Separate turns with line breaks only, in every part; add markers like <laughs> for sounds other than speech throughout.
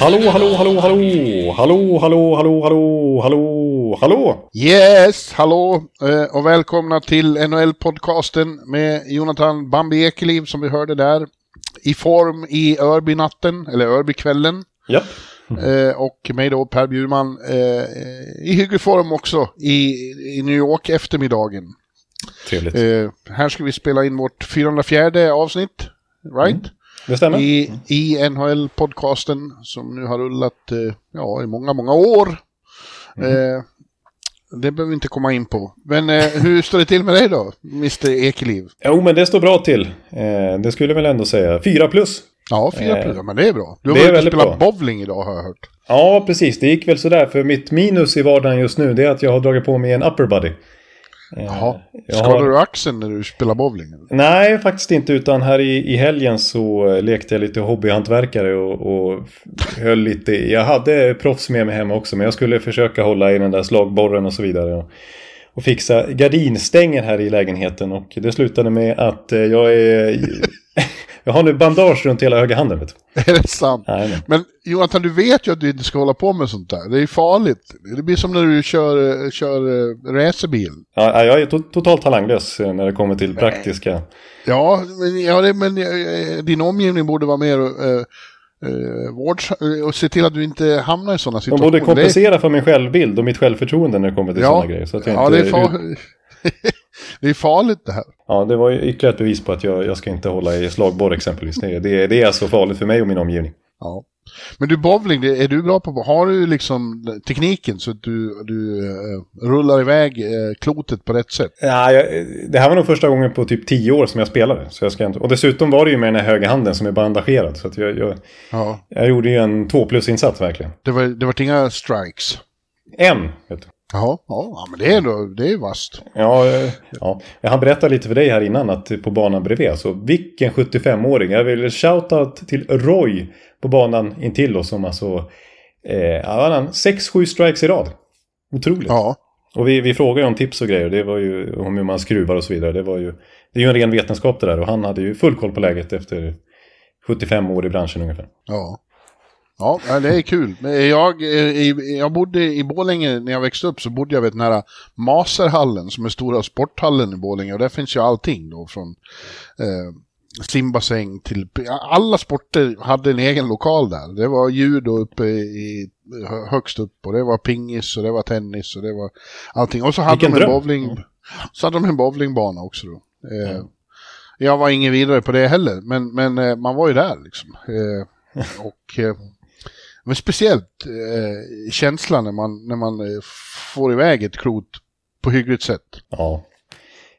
Hallå, hallå, hallå, hallå! Hallå, hallå, hallå, hallå, hallå, hallå!
Yes, hallå! Eh, och välkomna till NHL-podcasten med Jonathan Bambi Ekeliv som vi hörde där. I form i Örby-natten, eller Örby-kvällen.
Ja.
Eh, och mig då, Per Bjurman, eh, i hygglig form också i, New York eftermiddagen.
Trevligt.
Här ska vi spela in vårt 404 avsnitt, right? Mm.
Det stämmer.
I, i NHL-podcasten som nu har rullat eh, ja, i många, många år. Eh, det behöver vi inte komma in på. Men eh, hur står det till med dig då, Mr Ekeliv?
Jo, men det står bra till. Eh, det skulle jag väl ändå säga. Fyra plus.
Ja, fyra
Eh,
plus. Ja, men det är bra. Du har varit och spelat
bra.
bowling idag har jag hört.
Ja, precis. Det gick väl sådär. För mitt minus i vardagen just nu det är att jag har dragit på mig en upper body.
Jaha. Skadade
har-
du axeln när du spelar bowling?
Nej, faktiskt inte. Utan här i, i helgen så lekte jag lite hobbyhantverkare och, och höll lite... Jag hade proffs med mig hemma också, men jag skulle försöka hålla i den där slagborren och så vidare. Och, och fixa gardinstänger här i lägenheten. Och det slutade med att eh, jag är... jag har nu bandage runt hela högra handen. Vet du.
Är det sant?
Nej, nej.
Men Jonathan, du vet ju att du inte ska hålla på med sånt där. Det är farligt. Det blir som när du kör, kör eh, racerbil.
Ja, jag är to totalt talanglös eh, när det kommer till praktiska...
Ja, men, ja, det, men eh, din omgivning borde vara mer eh, eh, och se till att du inte hamnar i sådana
De
situationer.
borde kompensera för min självbild och mitt självförtroende när det kommer till
ja,
sådana grejer. Så att jag
ja,
inte
det är, far... <laughs> det är farligt det här.
Ja, det var ju ytterligare ett bevis på att jag, jag ska inte hålla i slagborr exempelvis. Det, det, det är alltså farligt för mig och min omgivning.
Ja. Men du bowling, är du bra på? Har du liksom tekniken så att du, du eh, rullar iväg eh, klotet på rätt sätt?
Ja, jag, det här var nog första gången på typ tio år som jag spelade. Så jag ska inte, och dessutom var det ju med den här höga handen som är bandagerad. Så jag, jag,
Ja.
jag gjorde ju en två plus-insats verkligen.
Det var, det var inga strikes?
En, vet du.
Jaha, ja, men det är, då, det är vasst.
Ja, ja, jag hann berätta lite för dig här innan att på banan bredvid. Alltså vilken 75-åring. Jag vill shoutout till Roy på banan intill oss som alltså... Eh, han hade 6-7 strikes i rad. Otroligt.
Ja.
Och vi, vi frågade ju om tips och grejer. Det var ju om hur man skruvar och så vidare. Det, var ju, det är ju en ren vetenskap det där. Och han hade ju full koll på läget efter 75 år i branschen ungefär.
Ja. Ja, det är kul. Jag, eh, i- jag bodde i Borlänge när jag växte upp så bodde jag vid den här Maserhallen som är stora sporthallen i Borlänge och där finns ju allting då från eh, simbassäng till alla sporter hade en egen lokal där. Det var judo uppe i hö- högst upp och det var pingis och det var tennis och det var allting. Och så hade
Vilken
de en
dröm.
bowling, så hade de en bowlingbana också då. Eh, Jag var ingen vidare på det heller, men, men eh, man var ju där liksom. Eh, <laughs> och, eh, men speciellt eh, känslan när man, när man eh, får iväg ett klot på hyggligt sätt.
Ja.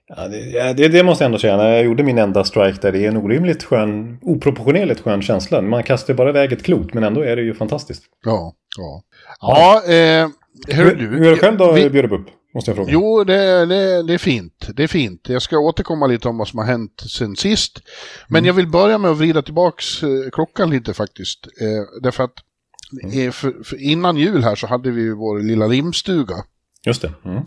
Ja, det, ja, det, det måste jag ändå säga. När jag gjorde min enda strike där. Det är en orimligt skön, oproportionerligt skön känsla. Man kastar bara iväg ett klot men ändå är det ju fantastiskt.
Ja, ja. Ja, eh, hör
Hur,
du.
hur är det själv då,
vi-
Bjurup upp? Måste jag fråga.
Jo, det, det, det är fint. Det är fint. Jag ska återkomma lite om vad som har hänt sen sist. Men
Mm.
jag vill börja med att vrida tillbaks eh, klockan lite faktiskt. Eh, därför att
Mm.
eh, för, för innan jul här så hade vi ju vår lilla limstuga.
Just det. Mm.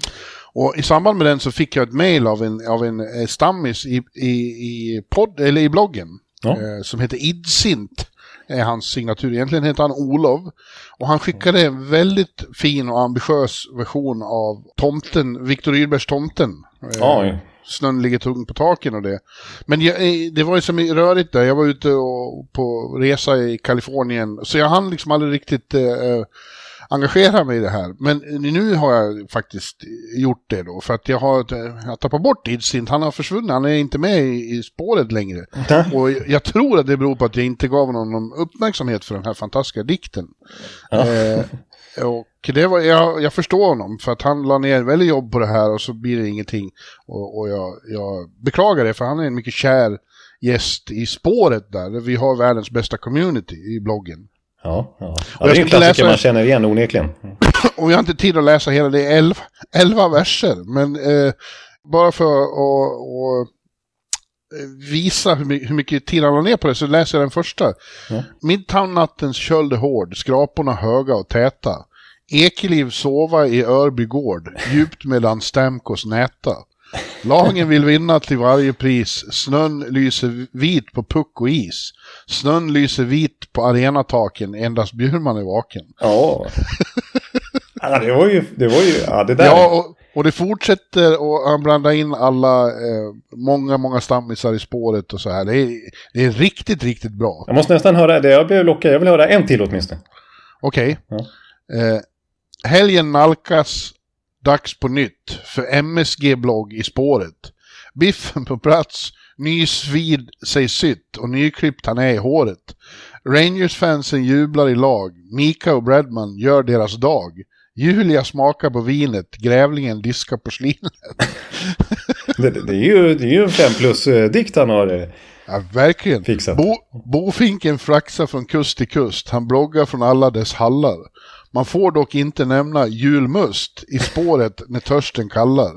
Och i samband med den så fick jag ett mail av en, av en eh, stammis i, i, i, podd, eller i bloggen.
Ja.
Eh, som heter Idsint. Är hans signatur. Egentligen heter han Olof. Och han skickade en väldigt fin och ambitiös version av tomten, Viktor Rydbergs Tomten. Eh,
Ja,
Snön ligger tung på taken och det. Men jag, eh, det var ju som rörigt där. Jag var ute och, på resa i Kalifornien. Så jag hann liksom aldrig riktigt eh, eh, engagera mig i det här. Men nu har jag faktiskt gjort det då. För att jag har jag tappat bort Idsint. Han har försvunnit. Han är inte med i, i spåret längre. Och jag, tror att det beror på att jag inte gav honom någon uppmärksamhet för den här fantastiska dikten. Eh, <laughs> och det var, jag, jag förstår honom, för att han la ner väldigt jobb på det här och så blir det ingenting. Och, och jag, jag beklagar det, för han är en mycket kär gäst i spåret där. Vi har världens bästa community i bloggen.
Ja, ja. ja det är en klassiker läsa... man känner igen onekligen. <clears throat>
Och vi har inte tid att läsa hela, det är elva, elva verser. Men eh, bara för att visa hur mycket tid han la ner på det så läser jag den första. Ja. Midtown-nattens köld är hård, skraporna höga och täta. Ekeliv sova i Örby gård, djupt medan Stamkos näta. Lagen vill vinna till varje pris, snön lyser vit på puck och is. Snön lyser vit på arenataken, endast Bjurman är vaken.
Ja. <laughs> ja, det var ju, det var ju, ja det där.
Ja, och, och det fortsätter och han blandar in alla, eh, många, många stammisar i spåret och så här. Det är, det är riktigt, riktigt bra.
Jag måste nästan höra det, jag blev lockad, jag vill höra en till åtminstone.
Okej. Okay. Ja. Eh, helgen nalkas, dags på nytt för MSG-blogg i spåret. Biffen på plats, nys vid sig sytt och nyklippt han är i håret. Rangers-fansen jublar i lag, Mika och Bradman gör deras dag. Julia smakar på vinet, grävlingen diskar porslinet. <laughs>
det, det, är ju, det är ju en fem plus-dikt han har
eh, ja, verkligen.
fixat.
Bo, bofinken flaxar från kust till kust, han bloggar från alla dess hallar. Man får dock inte nämna julmust i spåret när törsten kallar.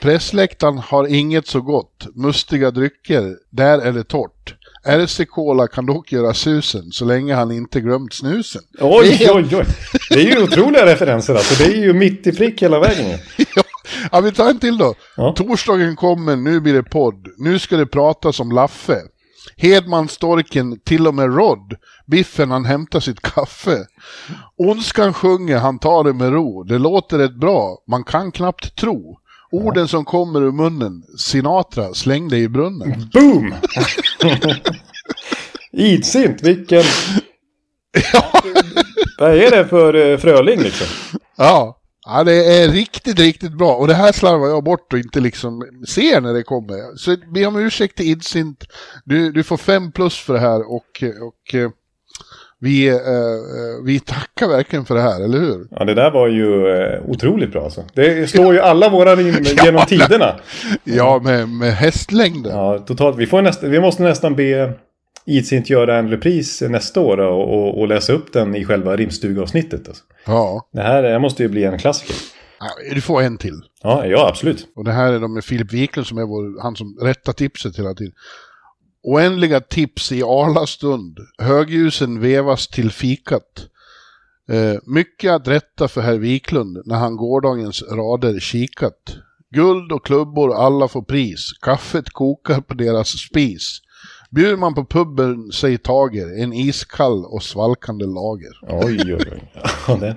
Pressläktaren har inget så gott, mustiga drycker, där är det torrt. RC Cola kan dock göra susen så länge han inte glömt snusen.
Oj, <laughs> oj, oj. Det är ju otroliga referenser alltså. Det är ju mitt i prick hela vägen.
ja, vi tar en till då. Ja. Torsdagen kommer, nu blir det podd. Nu ska det pratas om Laffe. Hedman, Storken, till och med Rod. Biffen han hämtar sitt kaffe. Ondskan sjunger, han tar det med ro. Det låter rätt bra, man kan knappt tro. Orden som kommer ur munnen, Sinatra, släng dig i brunnen.
Boom! <laughs> Idsint, vilken... Vad är det för uh, Fröling liksom?
Ja. Ja, det är riktigt, riktigt bra. Och det här slarvar jag bort och inte liksom ser när det kommer. Så be om ursäkt till Idsint. Du, du får fem plus för det här och, och eh, vi, eh, vi tackar verkligen för det här, eller hur?
Ja, det där var ju eh, otroligt bra alltså. Det <laughs> slår ju alla våra rim genom tiderna.
Ja, med, med hästlängden.
Ja, totalt. Vi, får nästa, vi måste nästan be Idsint göra en repris nästa år och, och, och, läsa upp den i själva rimstugavsnittet. Alltså.
Ja.
Det här måste ju bli en klassiker.
Du får en till.
Ja, ja absolut.
Och det här är då med Filip Wiklund som är vår, han som rättar tipset hela tiden. Oändliga tips i Arla stund. Högljusen vevas till fikat. Eh, mycket att rätta för herr Wiklund när han gårdagens rader kikat. Guld och klubbor alla får pris. Kaffet kokar på deras spis. Bjuder man på puben säg tager, en iskall och svalkande lager.
Oj, oj, oj. Ja, den,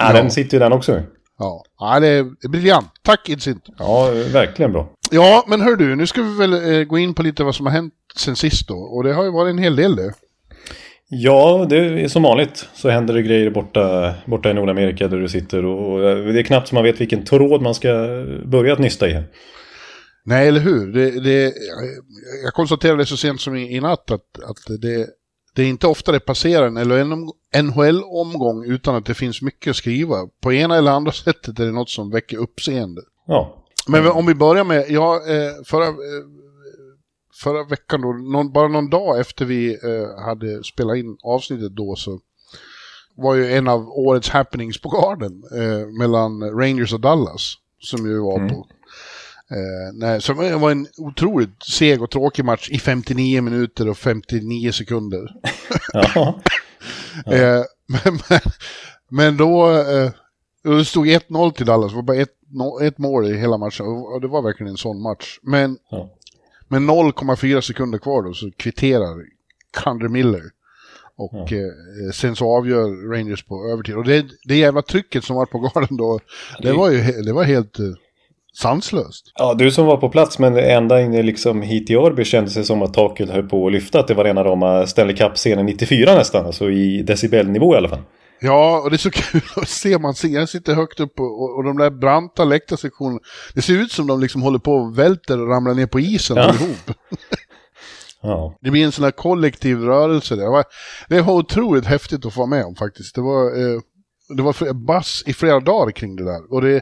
ja, den sitter ju den också.
Ja, ja det är briljant. Tack Idsint.
Ja, verkligen bra.
Ja, men hör du, nu ska vi väl eh, gå in på lite vad som har hänt sen sist då. Och det har ju varit en hel del det.
Ja, det är som vanligt så händer det grejer borta, borta i Nordamerika där du sitter och det är knappt som man vet vilken tråd man ska börja att nysta i.
Nej, eller hur? Det, det, jag konstaterade så sent som i, i natt att, att det, det är inte ofta det passerar en NHL-omgång utan att det finns mycket att skriva. På ena eller andra <laughs> sättet är det något som väcker uppseende.
Ja.
Men om vi börjar med, ja, eh, förra, eh, förra veckan då, någon, bara någon dag efter vi eh, hade spelat in avsnittet då så var ju en av årets happenings på garden mellan Rangers och Dallas. Som ju var mm. Eh, nej, som var en otroligt seg och tråkig match i 59 minuter och 59 sekunder. <laughs> ja. ja. <laughs> Eh, men, men, men, då, eh, det stod 1-0 till Dallas, det var bara ett, no, ett mål i hela matchen och det var verkligen en sån match. Men ja. med 0,4 sekunder kvar då så kvitterar Kandre Miller. Och ja. eh, sen så avgör Rangers på övertid. Och det, det jävla trycket som var på garden då, det, det var ju det var helt... Sanslöst.
Ja, du som var på plats men ända in liksom hit i Örby kändes det som att taket höll på att lyfta. Att det var rena rama Stanley Cup-scenen 94 nästan. Alltså i decibelnivå i alla fall.
Ja, och det är så <laughs> kul att se. Man ser, jag sitter högt upp och, och de där branta läktarsektionerna. Det ser ut som de liksom håller på och välter och ramlar ner på isen ja. ihop. <laughs> ja. Det blir en sån här kollektiv rörelse. Det var, det var otroligt häftigt att få vara med om faktiskt. Det var, eh, det var bass i flera dagar kring det där. Och det,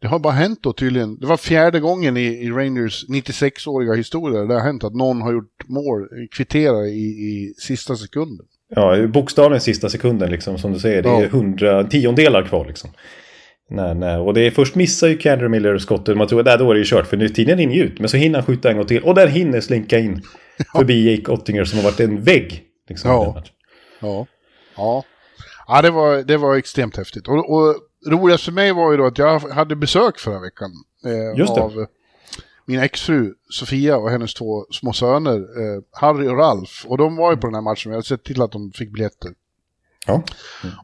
det har bara hänt då tydligen. Det var fjärde gången i, i Rangers 96-åriga historia det har hänt att någon har gjort mål, kvittera i, i sista sekunden.
Ja, bokstavligen sista sekunden liksom som du säger. Det är
Ja.
hundra tiondelar kvar liksom. Nej, nej. Och det är först missar ju Kendra Miller skottet. Man tror att där då är det ju kört för nu tiden rinner ju ut. Men så hinner han skjuta en gång till. Och där hinner slinka in <laughs> förbi Jake Ottinger som har varit en vägg. Liksom,
Ja. Ja. Ja, ja det, var, det var extremt häftigt. Och, och roligast för mig var ju då att jag hade besök förra veckan. Eh. Av eh, min exfru Sofia och hennes två små söner, eh, Harry och Ralf. Och de var ju på den här matchen, jag hade sett till att de fick biljetter.
Ja.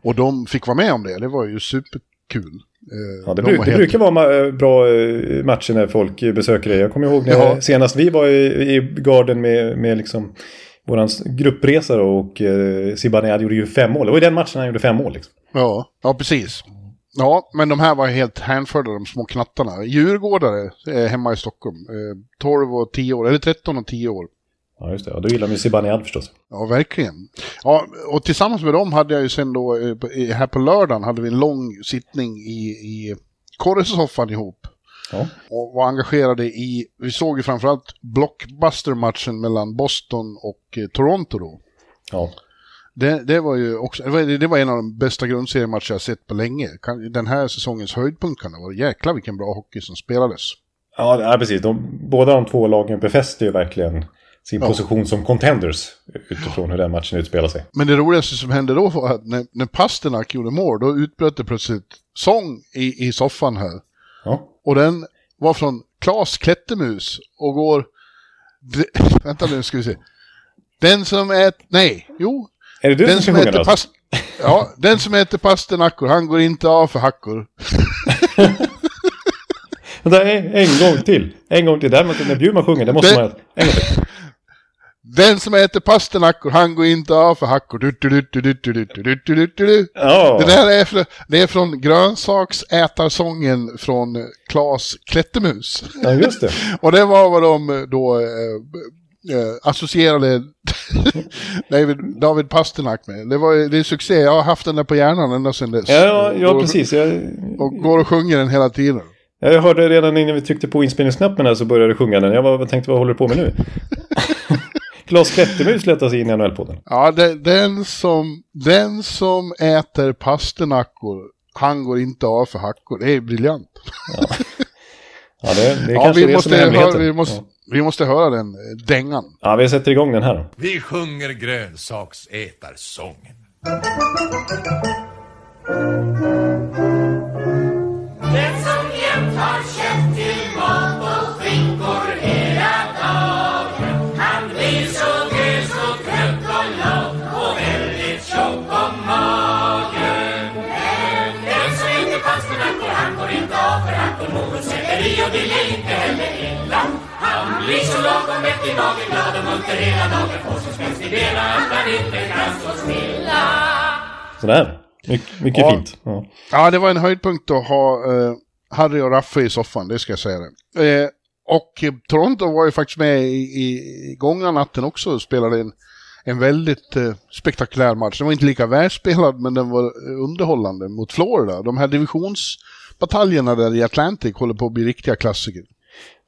Och de fick vara med om det, det var ju superkul. Eh,
Ja, det,
de
bruk, det
helt-
brukar vara ma- bra eh, matcher när folk eh, besöker det. Jag kommer ihåg när
Ja.
senast vi var i, i garden med, med liksom våran gruppresa då, och eh, Zibanejad gjorde ju fem mål. Det var i den matchen han gjorde fem mål. Liksom.
Ja, ja precis. Ja, men de här var helt hänförda, de små knattarna. Djurgårdare eh, hemma i Stockholm. Eh, 12 och 10 år, eller 13 och 10 år.
Ja, just det. Ja, då gillar man ju Zibanejad förstås.
Ja, verkligen. Ja, och tillsammans med dem hade jag ju sen då, eh, här på lördagen hade vi en lång sittning i, i korresoffan ihop.
Ja.
Och var engagerade i, vi såg ju framförallt blockbuster-matchen mellan Boston och eh, Toronto då.
Ja.
Det, det var ju också, det var, det var en av de bästa grundseriematcher jag sett på länge. Den här säsongens höjdpunkt kan det vara. Jäklar vilken bra hockey som spelades.
Ja, precis. De, båda de två lagen befäster ju verkligen sin
Ja.
position som contenders utifrån hur den matchen utspelar sig.
Men det roligaste som hände då var att när, när Pasternak gjorde mål, då utbröt det plötsligt sång i, i soffan här.
Ja.
Och den var från Klas Klättermus och går... <laughs> Vänta nu ska vi se. Den som äter... Nej, jo.
Är det du
Den
som
som
ska sjunga
past... Ja, den som äter pasternackor, han går inte av för hackor.
Vänta, en, en gång till. En gång till. Det här med att när Bjurman sjunger, det måste
Det-
man... En gång till.
Den som äter pasternackor, han går inte av för hackor. Du, du, du, du, du, du, du, du, du, du, du, du.
Ja.
Det där är, från, det är från grönsaksätarsången från eh, Klas Klättermus.
ja, just det.
Och det var vad de eh, då eh, associerade <laughs> David, David Pasternak med. Det, var, det är succé, jag har haft den där på hjärnan ända sedan dess.
Ja, ja, ja
Och-
precis. Jag,
Och går och sjunger den hela tiden.
jag hörde redan innan vi tryckte på inspelningsknappen här så började du sjunga den. Jag var, tänkte, vad håller du på med nu? <laughs> Klas Klättermus letar sig in i NHL-podden.
Ja, det, den, som, den som äter pasternackor, han går inte av för hackor. Det är briljant.
Ja, det, det är
Ja,
kanske
vi
det
måste,
som är
höra, vi, måste, vi måste höra den eh, dängan.
Ja, vi sätter igång den här då.
Vi sjunger grönsaksätarsången.
Den som jämt har kött till och det är inte heller illa Han blir så lagom mätt i magen, glad och munter hela dagen Får så spänst i benen att han inte kan stå stilla
Sådär. Mycket, mycket
Ja.
fint. Ja.
Ja, det var en höjdpunkt att ha eh, Harry och Raffe i soffan, det ska jag säga det. Eh, och Toronto var ju faktiskt med i, i, i gångna natten också och spelade en, en väldigt eh, spektakulär match. Den var inte lika välspelad, men den var underhållande mot Florida. De här divisionsbataljerna där i Atlantic håller på att bli riktiga klassiker.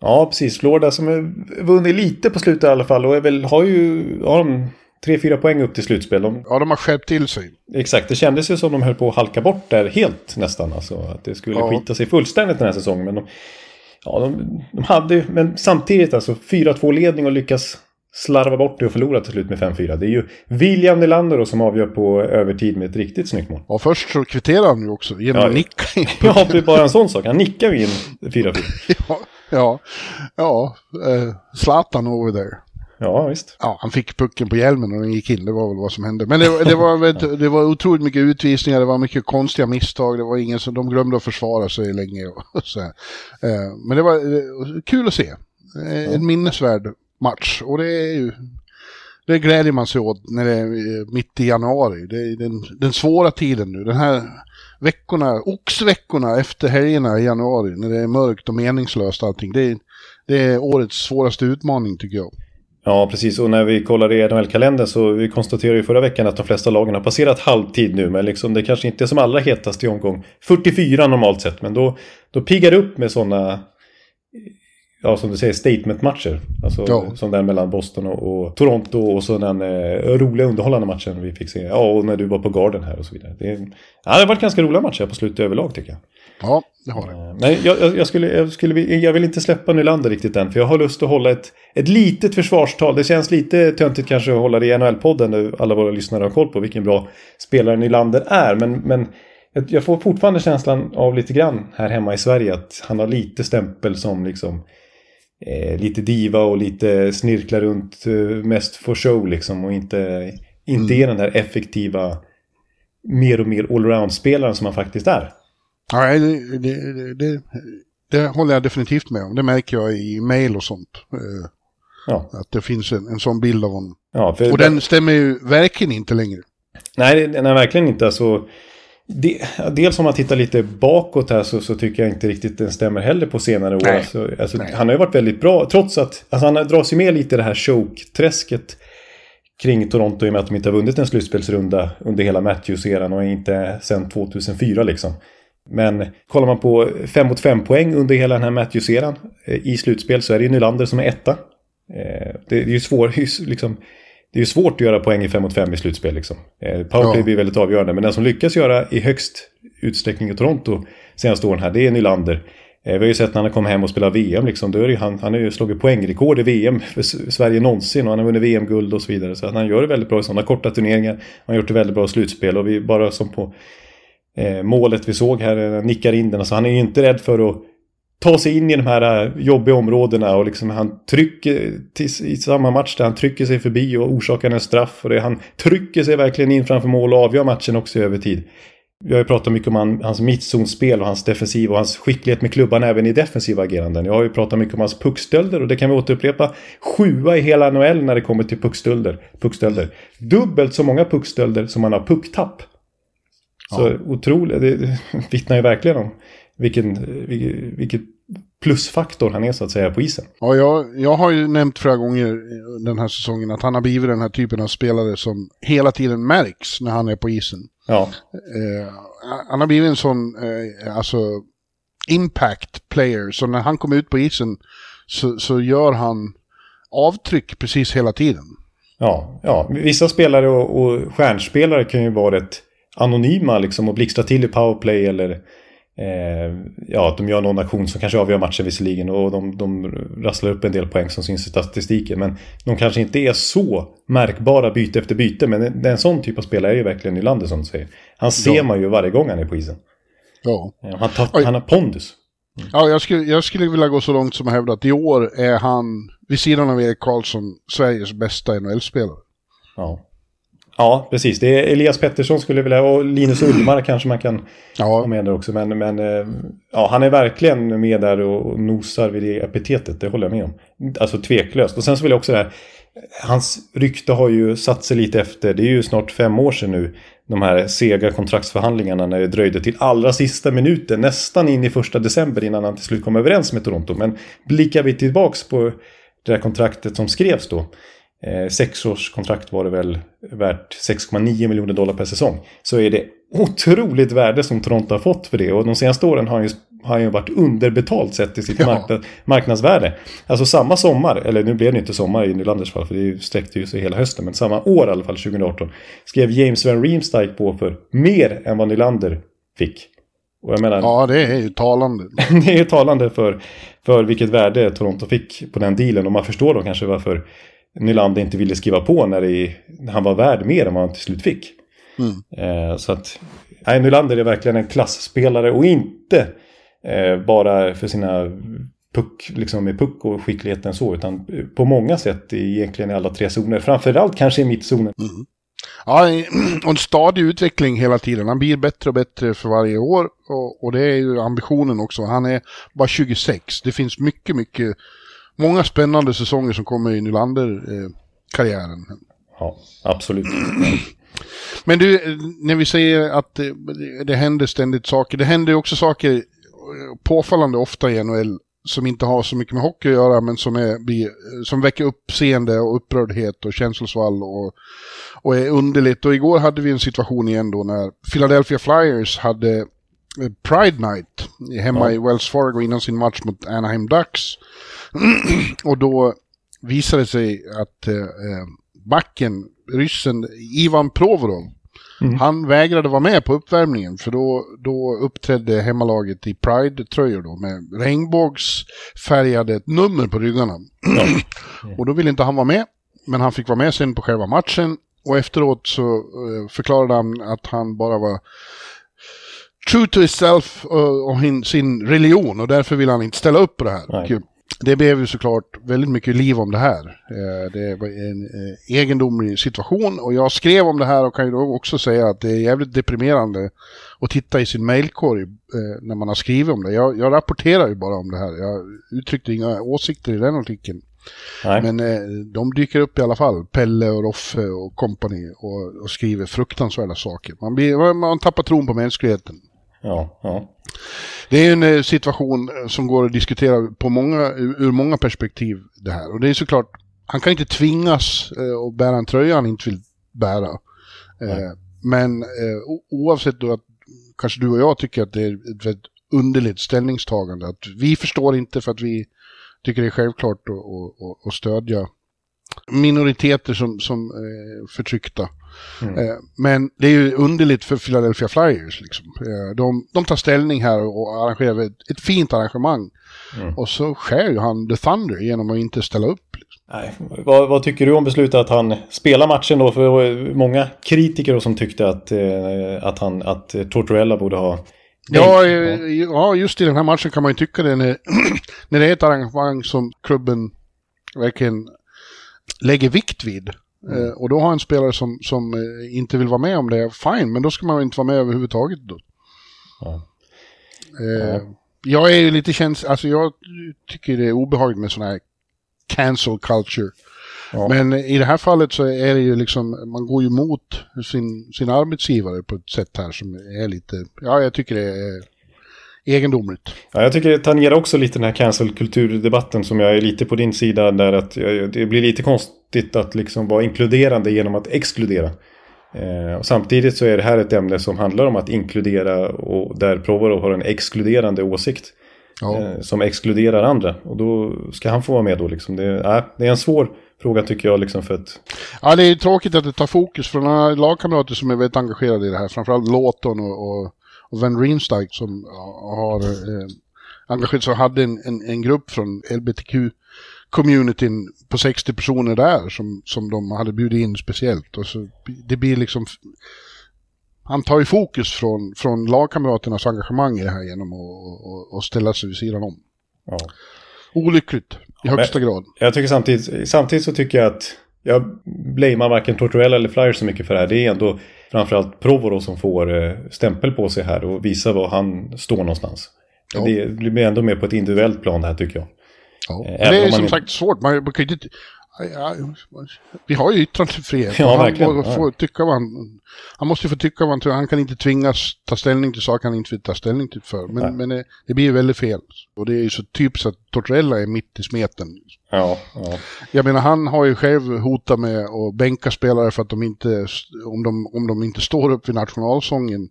ja, precis. Florida som har vunnit lite på slutet i alla fall och är väl, har ju har de tre, fyra poäng upp till slutspel. De,
Ja, de har skärpt till sig.
exakt, det kändes ju som de höll på att halka bort där helt nästan. Alltså att det skulle
Ja.
skita sig fullständigt den här säsongen. Men de, ja, de, de hade ju, men samtidigt alltså 4-2 ledning och lyckas slarva bort det och förlora till slut med 5-4. Det är ju William Nylander som avgör på övertid med ett riktigt snyggt mål.
Och först så kvitterar han ju också genom
Ja,
att
ja.
nicka in. <laughs>
Ja, det är bara en sån sak. Han nickar ju in 4-4. <laughs>
ja, ja, ja eh, Zlatan over there.
Ja, visst.
Ja, han fick pucken på hjälmen och den gick in. Det var väl vad som hände. Men det, var- det, var, väl- det var otroligt mycket utvisningar, det var mycket konstiga misstag. Det var ingen som, de glömde att försvara sig länge. Och <laughs> så här. Eh, Men det var eh, kul att se. Eh, En minnesvärd match. Och det är ju... Det gläder man sig åt när det är eh, mitt i januari. Det är den, den svåra tiden nu. Den här veckorna, oxveckorna efter helgerna i januari. När det är mörkt och meningslöst allting. Det är, det är årets svåraste utmaning tycker jag.
Ja, precis. Och när vi kollar i NHL-kalendern så vi konstaterade ju förra veckan att de flesta lagen har passerat halvtid nu. Men liksom det kanske inte är som allra hetast i omgång 44 normalt sett. Men då, då piggar det upp med sådana ja, som du säger, statement-matcher. Alltså
Ja.
som den mellan Boston och, och Toronto och så den eh, roliga underhållande matchen vi fick se. Ja, och när du var på Garden här och så vidare. Det, ja, det har varit ganska roliga matcher på slutet överlag tycker jag.
Ja, det har det.
Men jag, jag, jag, skulle, jag, skulle, jag vill inte släppa Nylander riktigt än. För jag har lust att hålla ett, ett litet försvarstal. Det känns lite töntigt kanske att hålla det i NHL-podden. Där alla våra lyssnare har koll på vilken bra spelare Nylander är. Men, men jag, jag får fortfarande känslan av lite grann här hemma i Sverige. Att han har lite stämpel som liksom eh, lite diva och lite snirklar runt eh, mest for show liksom. Och inte, inte är den där effektiva mer och mer allround-spelaren som han faktiskt är.
Nej, det, det, det, det, håller jag definitivt med om. Det märker jag i mail och sånt. eh,
Ja,
Att det finns en, en sån bild av honom.
ja för
Och den stämmer ju verkligen inte längre.
Nej, det- nej, verkligen inte. Alltså, det, dels om man tittar lite bakåt här så, så tycker jag inte riktigt den stämmer heller på senare år. Alltså, alltså, han har ju varit väldigt bra, trots att alltså, han dras ju med lite i det här choke-träsket kring Toronto i och med att de inte har vunnit en slutspelsrunda under hela Matthews-eran och inte sedan 2004 liksom. Men kollar man på 5 mot 5 poäng under hela den här Matthews-eran eh, i slutspel så är det ju Nylander som är etta. Eh, Det är ju svårt, <laughs> liksom, det är ju svårt att göra poäng i 5 mot 5 i slutspel. Liksom. Eh, Powerplay
Ja.
blir väldigt avgörande, men den som lyckas göra i högst utsträckning i Toronto senaste åren här, det är Nylander. Eh, Vi har ju sett när han kom hem och spelat VM, liksom, då är han, han har ju slagit poängrekord i VM <laughs> för Sverige någonsin och han har vunnit VM-guld och så vidare. Så han gör det väldigt bra i sådana korta turneringar. Han har gjort det väldigt bra i slutspel och vi bara som på eh, målet vi såg här, eh, nickar in den. Alltså, han är ju inte rädd för att ta sig in i de här eh, jobbiga områdena och liksom han trycker till, i samma match där han trycker sig förbi och orsakar en straff och det, han trycker sig verkligen in framför mål och avgör matchen också i övertid. Vi har ju pratat mycket om han, hans mittzonspel och hans defensiv och hans skicklighet med klubban även i defensiva ageranden. Jag har ju pratat mycket om hans puckstölder och det kan vi återupprepa. Sjua i hela NHL när det kommer till puckstölder. puckstölder. Dubbelt så många puckstölder som han har pucktapp. Så otroligt, det det vittnar ju verkligen om vilken, vilken, vilket plusfaktor han är så att säga på isen.
Ja, jag, jag har ju nämnt flera gånger den här säsongen att han har blivit den här typen av spelare som hela tiden märks när han är på isen.
Ja,
Eh, han har blivit en sån, eh, alltså, impact player. Så när han kommer ut på isen så, så gör han avtryck precis hela tiden.
ja, ja. Vissa spelare och, och stjärnspelare kan ju vara rätt anonyma liksom och blixtra till i powerplay eller eh, ja, de gör någon aktion som kanske avgör matchen visserligen och de, de rasslar upp en del poäng som syns i statistiken. Men de kanske inte är så märkbara byte efter byte. Men en, en sån typ av spelare är ju verkligen Nylander som du säger. Han ser
Ja.
man ju varje gång han är på isen.
Ja.
Ja, Han, tar, han har pondus.
Ja, jag skulle, jag skulle vilja gå så långt som att hävda att i år är han, vid sidan av Erik Karlsson, Sveriges bästa NHL-spelare.
Ja. Ja, precis. Det är Elias Pettersson skulle jag vilja, och Linus Ullmark kanske man kan ha
Ja,
med där också. Men, men eh, ja, han är verkligen med där och nosar vid det epitetet, det håller jag med om. Alltså tveklöst. Och sen så vill jag också det här, hans rykte har ju satt sig lite efter, det är ju snart fem år sedan nu, de här sega kontraktsförhandlingarna när det dröjde till allra sista minuten, nästan in i första december innan han till slut kom överens med Toronto. Men blickar vi tillbaks på det här kontraktet som skrevs då, eh, sex års kontrakt var det väl värt 6,9 miljoner dollar per säsong, så är det otroligt värde som Toronto har fått för det. Och de senaste åren har han ju, har han ju varit underbetalt sett till sitt
Ja.
marknad, marknadsvärde. Alltså samma sommar, eller nu blev det inte sommar i Nylanders fall, för det sträckte ju sig hela hösten, men samma år i alla fall, 2018, skrev James Van Riemsdyk på för mer än vad Nylander fick. Och jag menar,
ja det är ju talande. <laughs>
det är ju talande för, för vilket värde Toronto fick på den dealen. Och man förstår då kanske varför Nylander inte ville skriva på när, det, när han var värd mer än vad han till slut fick. Eh, så att nej, Nylander är verkligen en klassspelare och inte eh, bara för sina puck, liksom med puck och skickligheten så, utan på många sätt egentligen i alla tre zoner. Framförallt kanske i mittzonen.
Ja, <clears throat> och en stadig utveckling hela tiden. Han blir bättre och bättre för varje år. Och, och det är ju ambitionen också. Han är bara 26. Det finns mycket, mycket, många spännande säsonger som kommer i Nylander-karriären.
Ja, absolut.
Men du, eh, när vi säger att det, det händer ständigt saker. Det händer ju också saker eh, påfallande ofta i NHL som inte har så mycket med hockey att göra men som, är, blir, som väcker uppseende och upprördhet och känslosvall och, och är underligt. Och igår hade vi en situation igen då när Philadelphia Flyers hade eh, Pride Night hemma
Ja.
i Wells Fargo innan sin match mot Anaheim Ducks. Och då visade det sig att eh, eh, backen, ryssen Ivan Provorov, han vägrade vara med på uppvärmningen för då, då uppträdde hemmalaget i Pride-tröjor då med regnbågsfärgade nummer på ryggarna. <clears throat> och då ville inte han vara med, men han fick vara med sen på själva matchen. Och efteråt så eh, förklarade han att han bara var true to himself och, och sin religion och därför vill han inte ställa upp på det här.
Nej.
Det blev ju såklart väldigt mycket liv om det här. Eh, Det var en eh, egendomlig situation och jag skrev om det här och kan ju då också säga att det är jävligt deprimerande att titta i sin mailkorg eh, när man har skrivit om det. Jag, jag rapporterar ju bara om det här. Jag uttryckte inga åsikter i den artikeln.
Nej.
Men de dyker upp i alla fall. Pelle och Roffe och kompani och, och skriver fruktansvärda saker. Man, blir, man tappar tron på mänskligheten.
Ja, ja.
Det är en eh, situation eh, som går att diskutera på många, ur många perspektiv det här. Och det är såklart, han kan inte tvingas eh, att bära en tröja han inte vill bära. Eh, men eh, oavsett då att kanske du och jag tycker att det är ett väldigt underligt ställningstagande. Att vi förstår inte för att vi tycker det är självklart att, att, att, stödja minoriteter som, som förtryckta. Eh, men det är ju underligt för Philadelphia Flyers. Liksom. Eh, de, de tar ställning här och arrangerar ett, ett fint arrangemang. Och så skär ju han The Thunder genom att inte ställa upp. Liksom.
Nej. Vad, vad tycker du om beslutet att han spelar matchen då? För det var många kritiker då som tyckte att, eh, att, han, att Tortorella borde ha...
Ja, ja, just i den här matchen kan man ju tycka det när, <clears throat> när det är ett arrangemang som klubben verkligen lägger vikt vid. Eh, och då har en spelare som, som eh, inte vill vara med om det, fine, men då ska man inte vara med överhuvudtaget då.
Ja.
Eh, Jag är ju lite känslig, alltså jag tycker det är obehagligt med sån här cancel culture.
Ja.
Men i det här fallet så är det ju liksom, man går ju emot sin, sin arbetsgivare på ett sätt här som är lite, ja jag tycker det är egendomligt.
Ja, jag tycker det tangerar också lite den här cancel-kulturdebatten som jag är lite på din sida där att det blir lite konstigt att liksom vara inkluderande genom att exkludera. Eh, och samtidigt så är det här ett ämne som handlar om att inkludera och där Provorov har en exkluderande åsikt.
Ja.
Eh, som exkluderar andra. Och då ska han få vara med då liksom. Det, äh, det är en svår fråga tycker jag liksom för att...
Ja, det är tråkigt att det tar fokus från några lagkamrater som är väldigt engagerade i det här. Framförallt Lawton och, och, och Van Rienstijk som har eh, engagerat sig hade en, en, en grupp från LBTQ-communityn på 60 personer där som, som de hade bjudit in speciellt. Och så, det blir liksom... Han tar ju fokus från, från lagkamraternas engagemang i det här genom att och, och ställa sig vid sidan om.
Ja.
Olyckligt i högsta grad.
Jag tycker samtidigt, samtidigt så tycker jag att jag blamear varken Tortorella eller Flyers så mycket för det här. Det är ändå framförallt Provorov som får eh, stämpel på sig här och visa var han står någonstans.
Ja.
Det blir ändå mer på ett individuellt plan här tycker jag.
Ja.
Eh,
det är som sagt svårt. Man kan ju inte... Ja, vi har ju yttrandefrihet.
Ja,
han, får, får tycka vad han, han måste få tycka vad han tror. Han kan inte tvingas ta ställning till saker han inte vill ta ställning till för. Men, men det, det blir ju väldigt fel. Och det är ju så typiskt att Tortorella är mitt i smeten.
Ja, ja.
Jag menar, han har ju själv hotat med att bänka spelare för att de inte, om de, om de inte står upp vid nationalsången.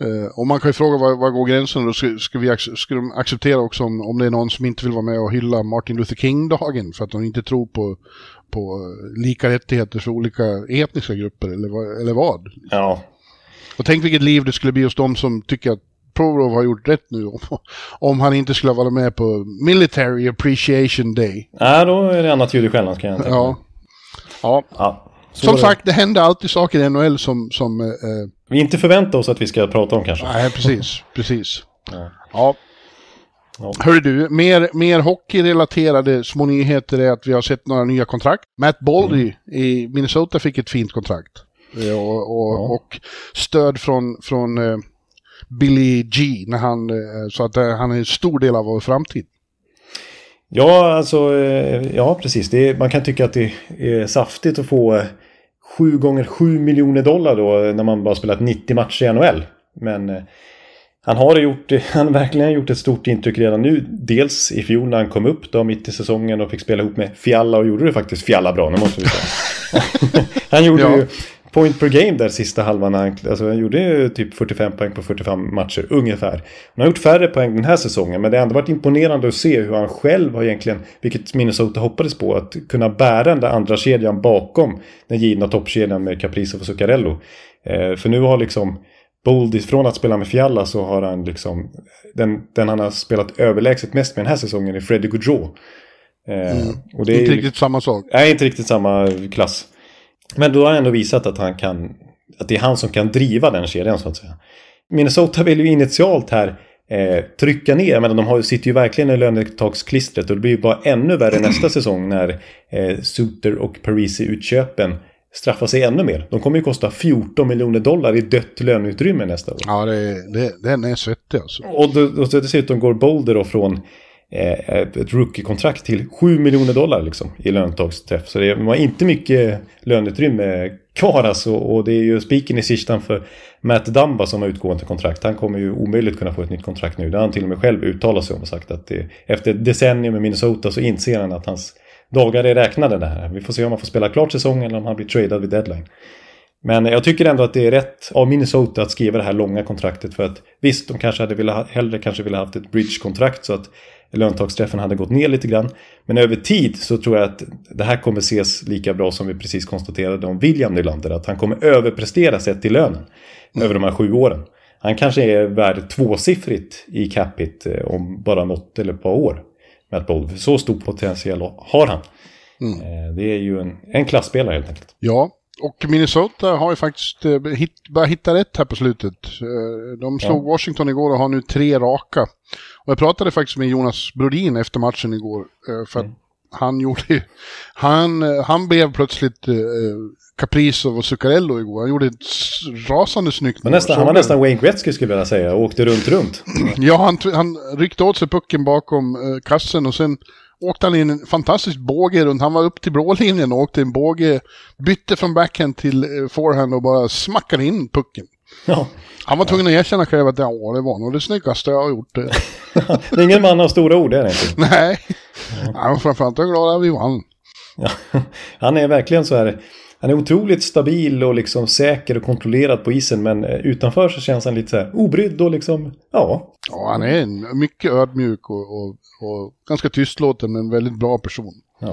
Eh, och man kan ju fråga var, var går gränsen då? Ska, ska, vi, ska de acceptera också om, om det är någon som inte vill vara med och hylla Martin Luther King-dagen för att de inte tror på, på eh, lika rättigheter för olika etniska grupper eller, vad- eller vad?
ja.
Och tänk vilket liv det skulle bli hos de som tycker att Provorov har gjort rätt nu om, <laughs> om han inte skulle varit med på Military Appreciation Day.
Nej, då är det annat ljud i skällan kan jag tänka.
Ja. Ja,
ja. Så
Som sagt, det händer alltid saker i NHL som... som eh, eh,
Vi inte förväntar oss att vi ska prata om kanske.
nej, precis. <laughs> precis.
Ja.
Ja.
Ja.
Hörru du, mer, mer hockeyrelaterade små nyheter är att vi har sett några nya kontrakt. Matt Baldy i Minnesota fick ett fint kontrakt. Eh, Och, och,
Ja.
och stöd från, från eh, Billy G, när han, så att han är en stor del av vår framtid.
Ja, alltså, eh, ja precis. Är, man kan tycka att det är saftigt att få eh, 7 gånger 7 miljoner dollar då eh, när man bara spelat 90 matcher i NHL. Men eh, han har, gjort, <laughs> han har verkligen gjort ett stort intryck redan nu. Dels i fjol när han kom upp då mitt i säsongen och fick spela ihop med Fialla och gjorde det faktiskt Fialla bra, nu måste vi säga. <laughs> han gjorde
Ja.
ju point per game där sista halvan. alltså han gjorde ju typ 45 poäng på 45 matcher ungefär. Han har gjort färre poäng den här säsongen men det har ändå varit imponerande att se hur han själv har egentligen, vilket Minnesota hoppades på, att kunna bära den där andra kedjan bakom den givna toppkedjan med Kaprizov och Zuccarello. Eh, för nu har liksom Bold, från att spela med Fialla så har han liksom den, den han har spelat överlägset mest med den här säsongen är Freddie Gaudreau. Eh, och det är
Inte
ju-
riktigt samma sak.
Nej, inte riktigt samma klass. Men då har han ändå visat att han kan... Att det är han som kan driva den kedjan så att säga. Minnesota vill ju initialt här eh, trycka ner. Men de har, sitter ju verkligen i lönetaksklistret. Och det blir ju bara ännu värre nästa säsong när eh, Suter och Parisi-utköpen straffar sig ännu mer. De kommer ju kosta 14 miljoner dollar i dött löneutrymme nästa år.
Ja, det, det, den är svettig alltså.
Och, då, och så dessutom går Boulder då från Eh, ett rookie-kontrakt till 7 miljoner dollar liksom, i löntagsträff. Så det var inte mycket löneutrymme kvar alltså. Och det är ju spiken i sistan för Matt Dumba som har utgående kontrakt. Han kommer ju omöjligt kunna få ett nytt kontrakt nu. Det har han till och med själv uttalat sig om och sagt att det, efter ett decennium med Minnesota så inser han att hans dagar är räknade där. Vi får se om han får spela klart säsongen eller om han blir tradad vid deadline. Men jag tycker ändå att det är rätt av Minnesota att skriva det här långa kontraktet för att visst, de kanske hade velat, hellre kanske ville haft ett bridge-kontrakt så att löntagsträffen hade gått ner lite grann. Men över tid så tror jag att det här kommer ses lika bra som vi precis konstaterade om William Nylander. Att han kommer överprestera sett till lönen över de här sju åren. Han kanske är värd tvåsiffrigt i capita eh, om bara något eller ett par år. Matt Bold. Så stor potential har han. Eh, Det är ju en, en klassspelare helt enkelt.
Ja, och Minnesota har ju faktiskt eh, hit, börjat hitta rätt här på slutet. De slog Washington igår och har nu tre raka. Och jag pratade faktiskt med Jonas Brodin efter matchen igår. eh, För att han <laughs> gjorde han, eh, han blev plötsligt eh, Kaprizov och Zuccarello igår. Han gjorde ett rasande snyggt mål.
han var nästan Wayne Gretzky skulle jag vilja säga och åkte runt, runt. <clears throat>
Ja, han, han ryckte åt sig pucken bakom eh, kassen och sen åkte han in en fantastisk båge runt. Han var upp till blålinjen och åkte en båge, bytte från backhand till eh, forehand och bara smackade in pucken.
Ja.
Han var tvungen att erkänna själv att ja, det var nog det snyggaste jag har gjort. eh. <laughs>
Det är ingen man av stora ord, det är det inte. <laughs>
Nej, han var framförallt glad att vi vann.
Ja. <laughs> Han är verkligen så här. Han är otroligt stabil och liksom säker och kontrollerad på isen. Men eh, utanför så känns han lite så här obrydd och liksom, ja.
Ja, han är en mycket ödmjuk och, och, och ganska tystlåten men väldigt bra person.
ja.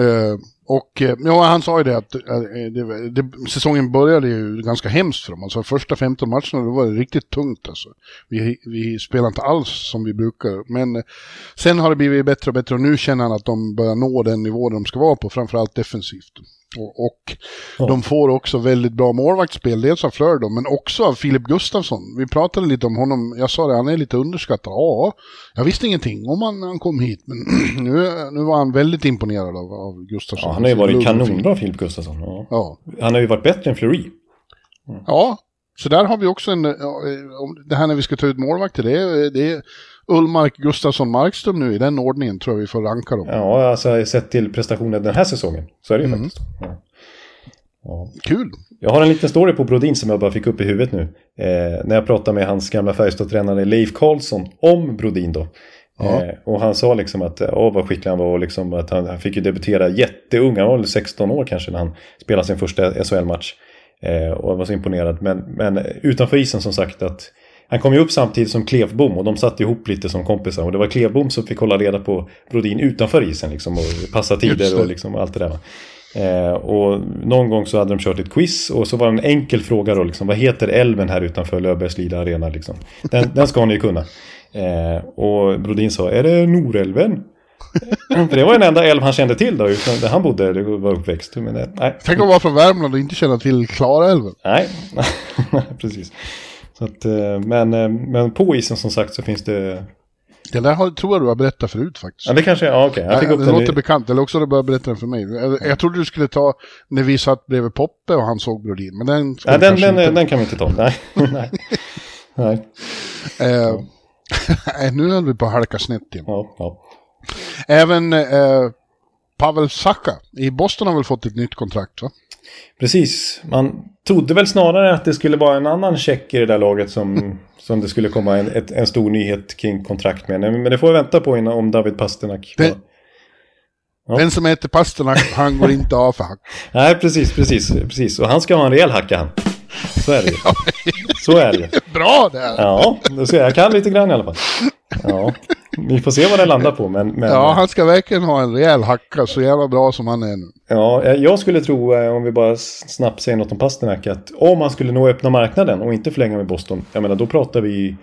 Eh, och eh, ja, han sa ju det att eh, det, det, säsongen började ju ganska hemskt för dem. Alltså första 15 matcherna då var det riktigt tungt alltså. Vi, vi spelar inte alls som vi brukar. Men eh, sen har det blivit bättre och bättre och nu känner han att de börjar nå den nivå de ska vara på, framförallt defensivt. Och, och de får också väldigt bra målvaktsspel, dels av Fleur men också av Filip Gustafsson. Vi pratade lite om honom, jag sa det, han är lite underskattad. Ja, jag visste ingenting om han när han kom hit, men <clears throat> nu, nu var han väldigt imponerad av, av Gustafsson.
ja han har ju varit kanonbra Filip Gustafsson. Ja.
Ja.
Han har ju varit bättre än Fleury.
ja, så där har vi också en, ja, det här när vi ska ta ut målvakter, det det är Ullmark, Gustafsson, Markström nu i den ordningen tror jag vi får ranka dem.
Ja, alltså sett till prestationen den här säsongen. Så är det ju faktiskt. Ja. Ja.
Kul!
Jag har en liten story på Brodin som jag bara fick upp i huvudet nu. Eh, när jag pratade med hans gamla Färjestad-tränare Leif Karlsson om Brodin då.
Ja.
Eh, och han sa liksom att åh vad skicklig han var och liksom att han, han fick ju debutera jätteung. Han var väl 16 år kanske när han spelade sin första SHL-match. Eh, och var så imponerad. Men, men utanför isen som sagt att han kom ju upp samtidigt som Klevbom och de satt ihop lite som kompisar. Och det var Klevbom som fick hålla reda på Brodin utanför isen liksom och passa tider och liksom allt det där. Eh, och någon gång så hade de kört ett quiz och så var det en enkel fråga då liksom, vad heter älven här utanför Löfbergslida Arena liksom? Den, den ska ni ju kunna. Eh, och Brodin sa, är det Norälven? <laughs> För det var den enda älv han kände till då, utan där han bodde, det var uppväxt. Men, eh, nej,
Tänk att vara från Värmland och inte känna till Klarälven.
nej, <laughs> precis. Att, eh, men, eh, men på isen som sagt så finns det...
Det där tror jag du har berättat förut faktiskt.
Ja, det kanske, ja okej. Jag fick
Ja,
upp
det låter
i-
bekant, eller också har du börjat berätta den för mig. Jag, jag trodde du skulle ta när vi satt bredvid Poppe och han såg Brodin, men den vi
den, den,
inte.
den kan vi inte ta. Nej, <laughs> <laughs> nej. nej.
Eh, <laughs> nej, nu höll vi på att halka snett igen.
Ja, ja.
Även eh, Pavel Saka i Boston har väl fått ett nytt kontrakt va?
Precis. Man trodde väl snarare att det skulle vara en annan check i det där laget som, <laughs> som det skulle komma en, ett, en stor nyhet kring kontrakt med. Men det får vi vänta på innan om David Pasternak.
Det-
Ja.
Den som heter Pasternak, han går inte av för hack. <laughs>
Nej, precis, precis, precis. Och han ska ha en rejäl hacka han. Så är det ju. <laughs> Så är det ju.
Bra där!
Ja, jag kan lite grann i alla fall. Ja, vi får se vad det landar på. Men, men
Ja, han ska verkligen ha en rejäl hacka, så jävla bra som han är nu.
Ja, jag- jag skulle tro, eh, om vi bara snabbt säger något om Pasternak, att om han skulle nå öppna marknaden och inte förlänga med Boston, jag menar då pratar vi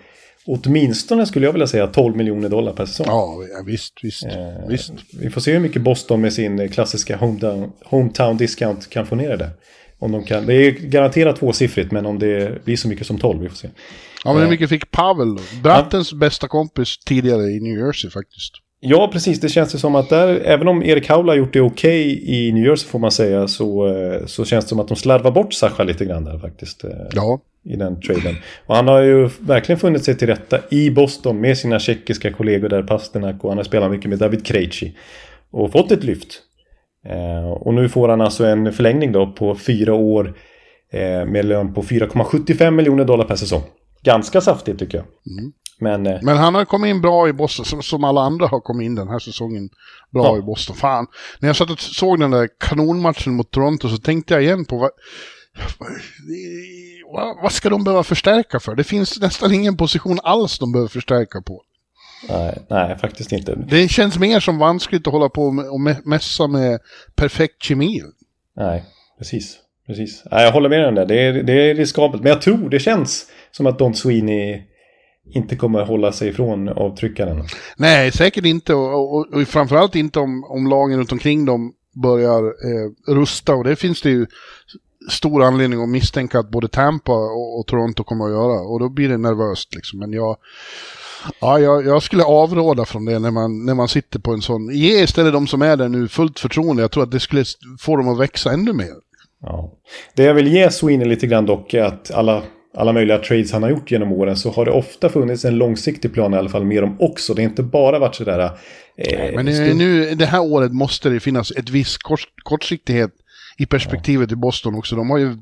åtminstone skulle jag vilja säga 12 miljoner dollar per säsong.
Ja, visst, visst.
Eh,
visst.
Vi får se hur mycket Boston med sin eh, klassiska hometown, hometown discount kan få ner det. Om de kan, det är garanterat tvåsiffrigt, men om det blir så mycket som 12, vi får se.
Ja, men hur mycket fick Pavel då? Brattens bästa kompis tidigare i New Jersey faktiskt.
Ja, precis. Det känns det som att där, även om Erik Haula har gjort det okej i New Jersey får man säga, så, eh, så känns det som att de slarvar bort Sacha lite grann där faktiskt. eh,
Ja,
i den traden. Och han har ju verkligen funnit sig till rätta i Boston med sina tjeckiska kollegor där, Pasternak, och han har spelat mycket med David Krejci. Och fått ett lyft. Eh, och nu får han alltså en förlängning då på fyra år eh, med lön på 4,75 miljoner dollar per säsong. Ganska saftigt tycker jag. Men eh,
men han har kommit in bra i Boston, som, alla andra har kommit in den här säsongen. Bra
Ja.
i Boston. Fan, när jag satt och såg den där kanonmatchen mot Toronto så tänkte jag igen på vad, vad, vad ska de behöva förstärka för? Det finns nästan ingen position alls de behöver förstärka på.
nej, nej, faktiskt inte.
Det känns mer som vanskligt att hålla på och mässa med perfekt kemi.
Nej, precis precis. Jag håller med om det. Det är, det är riskabelt. Men jag tror det känns som att Don Sweeney inte kommer hålla sig ifrån avtryckaren.
Nej, säkert inte. Och, och, och framförallt inte om, om lagen runt omkring dem börjar eh, rusta. Och det finns det ju stor anledning att misstänka att både Tampa och, och Toronto kommer att göra. Och då blir det nervöst liksom. Men jag, ja, jag, jag skulle avråda från det när man, när man sitter på en sån. Ge istället de som är där nu fullt förtroende. Jag tror att det skulle få dem att växa ännu mer.
Ja. Det jag vill ge Sweeney lite grann dock är att alla, alla möjliga trades han har gjort genom åren så har det ofta funnits en långsiktig plan i alla fall med dem också. Det har inte bara varit sådär... Eh,
Men
stum-
nu, det här året måste det finnas ett viss kort, kortsiktighet i perspektivet i Boston också. De har ju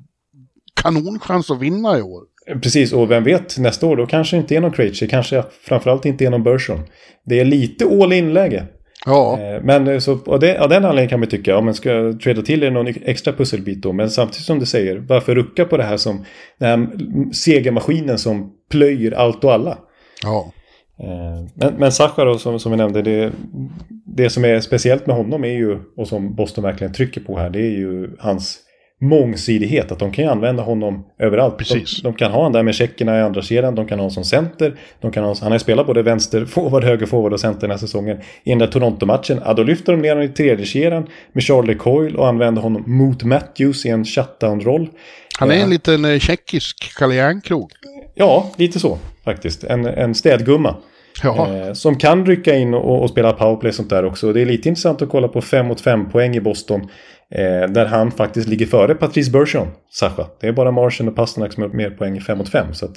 kanonchans att vinna i år.
Precis, och vem vet, nästa år då kanske det inte är någon Krejci, kanske framförallt inte är någon Bergeron. Det är lite all in-läge.
Ja,
Eh, Men eh, så, av, det, av den anledningen kan man tycka, om man ska trada till er någon extra pusselbit då. Men samtidigt som du säger, varför rucka på det här som den här segermaskinen som plöjer allt och alla.
ja.
Eh, Men, men Sacha då, som, som vi nämnde, det, det som är speciellt med honom är ju, och som Boston verkligen trycker på här, det är ju hans mångsidighet. Att de kan ju använda honom överallt.
Precis.
De, de kan ha honom där med tjeckerna i andra kedjan, de kan ha honom som center. De kan ha, han har ju spelat både vänster, <laughs> forward, höger forward och center den här säsongen. I den där Toronto-matchen, ja då lyfter de ner honom i tredje kedjan med Charlie Coyle och använder honom mot Matthews i en shutdown-roll.
Han är en liten eh, tjeckisk Kalle Järnkrok.
Ja, lite så faktiskt. En, en städgumma. Eh, som kan rycka in och, och spela powerplay och sånt där också. Det är lite intressant att kolla på 5 mot 5 poäng i Boston. Eh, där han faktiskt ligger före Patrice Bergeron, Sacha. Det är bara Martian och Pasternak som har mer poäng i 5 mot 5. Så att,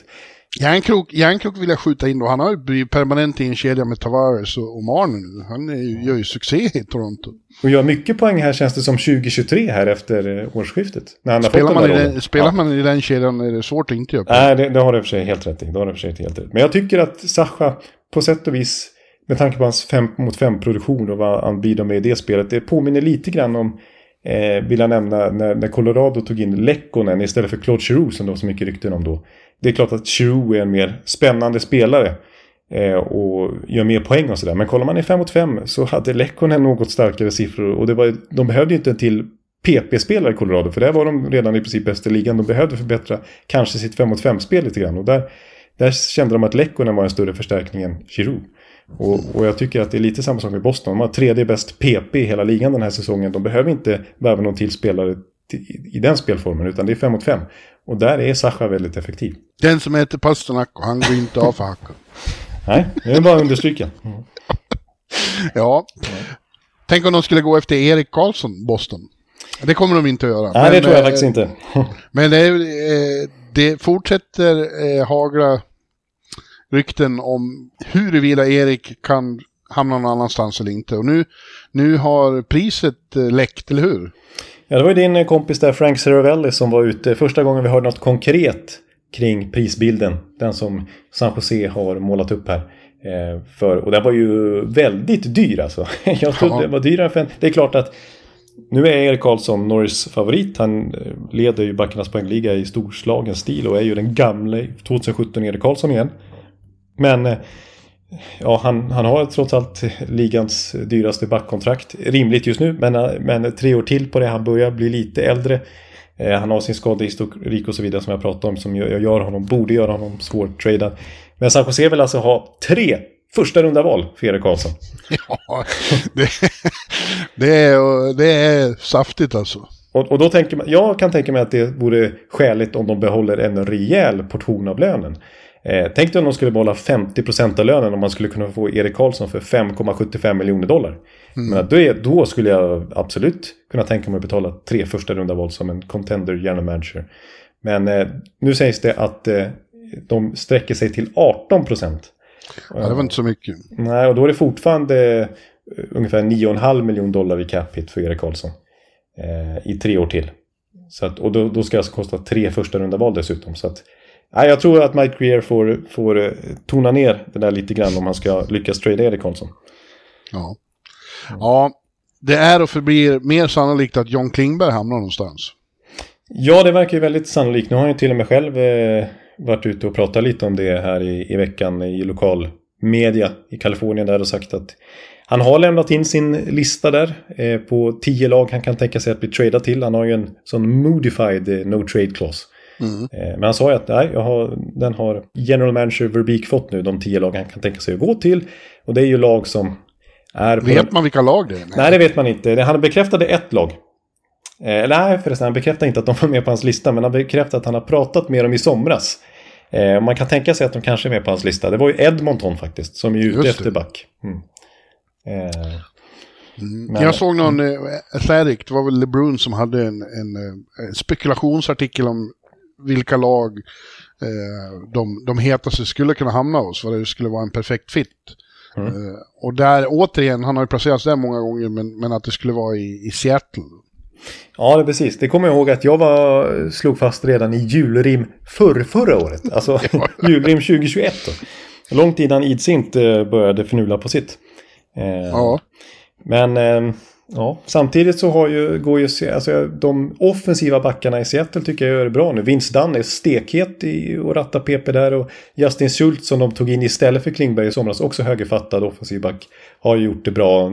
Järnkrok, Järnkrok vill jag skjuta in då. Han har ju permanent i en kedja med Tavares och, och Marner nu. Han är, gör ju succé i Toronto.
och gör mycket poäng här känns det som 2023 här efter eh, årsskiftet. När han har
Spelar,
fått
man
den
i, den, spelar
Ja.
man i den kedjan är det svårt att inte göra.
Nej, det, det har du och för sig helt rätt i. Det har du och för sig helt rätt. Men jag tycker att Sacha på sätt och vis, med tanke på hans 5 mot 5 produktion och vad han bidrar med i det spelet, det påminner lite grann om, eh, vill jag nämna, när, när Colorado tog in Lekkonen istället för Claude Giroux som det var så mycket rykten om då. Det är klart att Giroux är en mer spännande spelare eh, och gör mer poäng och sådär. Men kollar man i 5 mot 5 så hade Lekkonen något starkare siffror och det var, de behövde ju inte en till PP-spelare i Colorado. För där var de redan i princip bäst i ligan. De behövde förbättra kanske sitt 5 mot 5-spel lite grann. Och där, där kände de att Lekkonen var en större förstärkning än Giroud. Och, och jag tycker att det är lite samma sak med Boston. De har tredje bäst PP i hela ligan den här säsongen. De behöver inte värva någon till spelare i den spelformen. Utan det är 5 mot 5. Och där är Sacha väldigt effektiv.
Den som heter Pasternak och han går inte av för hacka. <laughs>
Nej, det är bara att understryka. Mm. <laughs>
Ja. Tänk om de skulle gå efter Erik Karlsson, Boston. Det kommer de inte att göra.
Nej, det
Men,
tror jag
eh,
faktiskt inte. <laughs>
Men det, eh, det fortsätter eh, hagla rykten om huruvida Erik kan hamna någon annanstans eller inte. Och nu, nu har priset eh, läckt, eller hur?
Ja, det var ju din kompis där, Frank Ceravelli, som var ute första gången vi hörde något konkret kring prisbilden. Den som San Jose har målat upp här. Eh, för, och den var ju väldigt dyr alltså. <laughs> Jag trodde
Ja.
det var dyrare för en... Det är klart att nu är Erik Karlsson Norris favorit. Han eh, leder ju backarnas poängliga i storslagen stil och är ju den gamle 2017 Erik Karlsson igen. Men eh, ja, han, han har trots allt ligans dyraste backkontrakt. Rimligt just nu, men, eh, men tre år till på det. Han börjar bli lite äldre. Eh, Han har sin skadehistorik och så vidare som jag pratade om som gör gör honom, borde göra honom svårtradad. Men San Jose vill alltså ha tre första runda val för Erik Karlsson. <laughs>
Ja, det, det, är, det är saftigt alltså.
Och, och då tänker man, jag kan tänka mig att det vore skäligt om de behåller en rejäl portion av lönen. Eh, tänk dig om de skulle behålla 50% av lönen om man skulle kunna få Erik Karlsson för 5,75 miljoner dollar. Men då, är, då skulle jag absolut kunna tänka mig att betala tre första runda val som en contender general manager. Men eh, nu sägs det att eh, de sträcker sig till 18%.
Ja, det var inte så mycket.
Nej, och då är det fortfarande eh, ungefär 9,5 miljoner dollar i cap hit för Erik Karlsson. Eh, I tre år till. Så att, och då, då ska det alltså kosta tre första runda val dessutom. Så att, nej, jag tror att Mike Greer får, får eh, tona ner det där lite grann om han ska lyckas trada Erik Karlsson.
Ja. ja, det är och förblir mer sannolikt att John Klingberg hamnar någonstans.
Ja, det verkar ju väldigt sannolikt. Nu har han ju till och med själv eh, varit ute och pratat lite om det här i, i veckan i lokal media i Kalifornien där och sagt att han har lämnat in sin lista där eh, på tio lag han kan tänka sig att bli tradad till. Han har ju en sån modified eh, no trade clause. Eh, men han sa ju att nej, jag har, den har general manager Verbeek fått nu, de tio lag han kan tänka sig att gå till. Och det är ju lag som är...
Vet man vilka lag det är?
Nej, det vet man inte. Han bekräftade ett lag. Eh, nej, förresten, han bekräftade inte att de var med på hans lista, men han bekräftade att han har pratat med dem i somras. Eh, man kan tänka sig att de kanske är med på hans lista. Det var ju Edmonton faktiskt, som är ute
Just det.
efter back. Mm. Eh, men-
Jag såg någon eh, Athletic, det var väl LeBron som hade en, en, en spekulationsartikel om vilka lag eh, de, de hetaste skulle kunna hamna hos, vad det skulle vara en perfekt fit.
Mm.
Eh, och där, återigen, han har ju placerats där många gånger, men, men att det skulle vara i, i Seattle.
Ja, det precis. Det kommer jag ihåg att jag var, slog fast redan i julrim förr, förra året. <laughs> Alltså <laughs> julrim 2021. Då. Långt innan Idsint eh, började förnula på sitt. Eh,
Ja,
Men eh, ja, samtidigt så har ju, går ju, alltså, de offensiva backarna i Seattle tycker jag gör det bra nu. Vince Dunn är stekhet i att ratta PP där och Justin Schultz som de tog in istället för Klingberg i somras, också högerfattad offensiv back, har ju gjort det bra,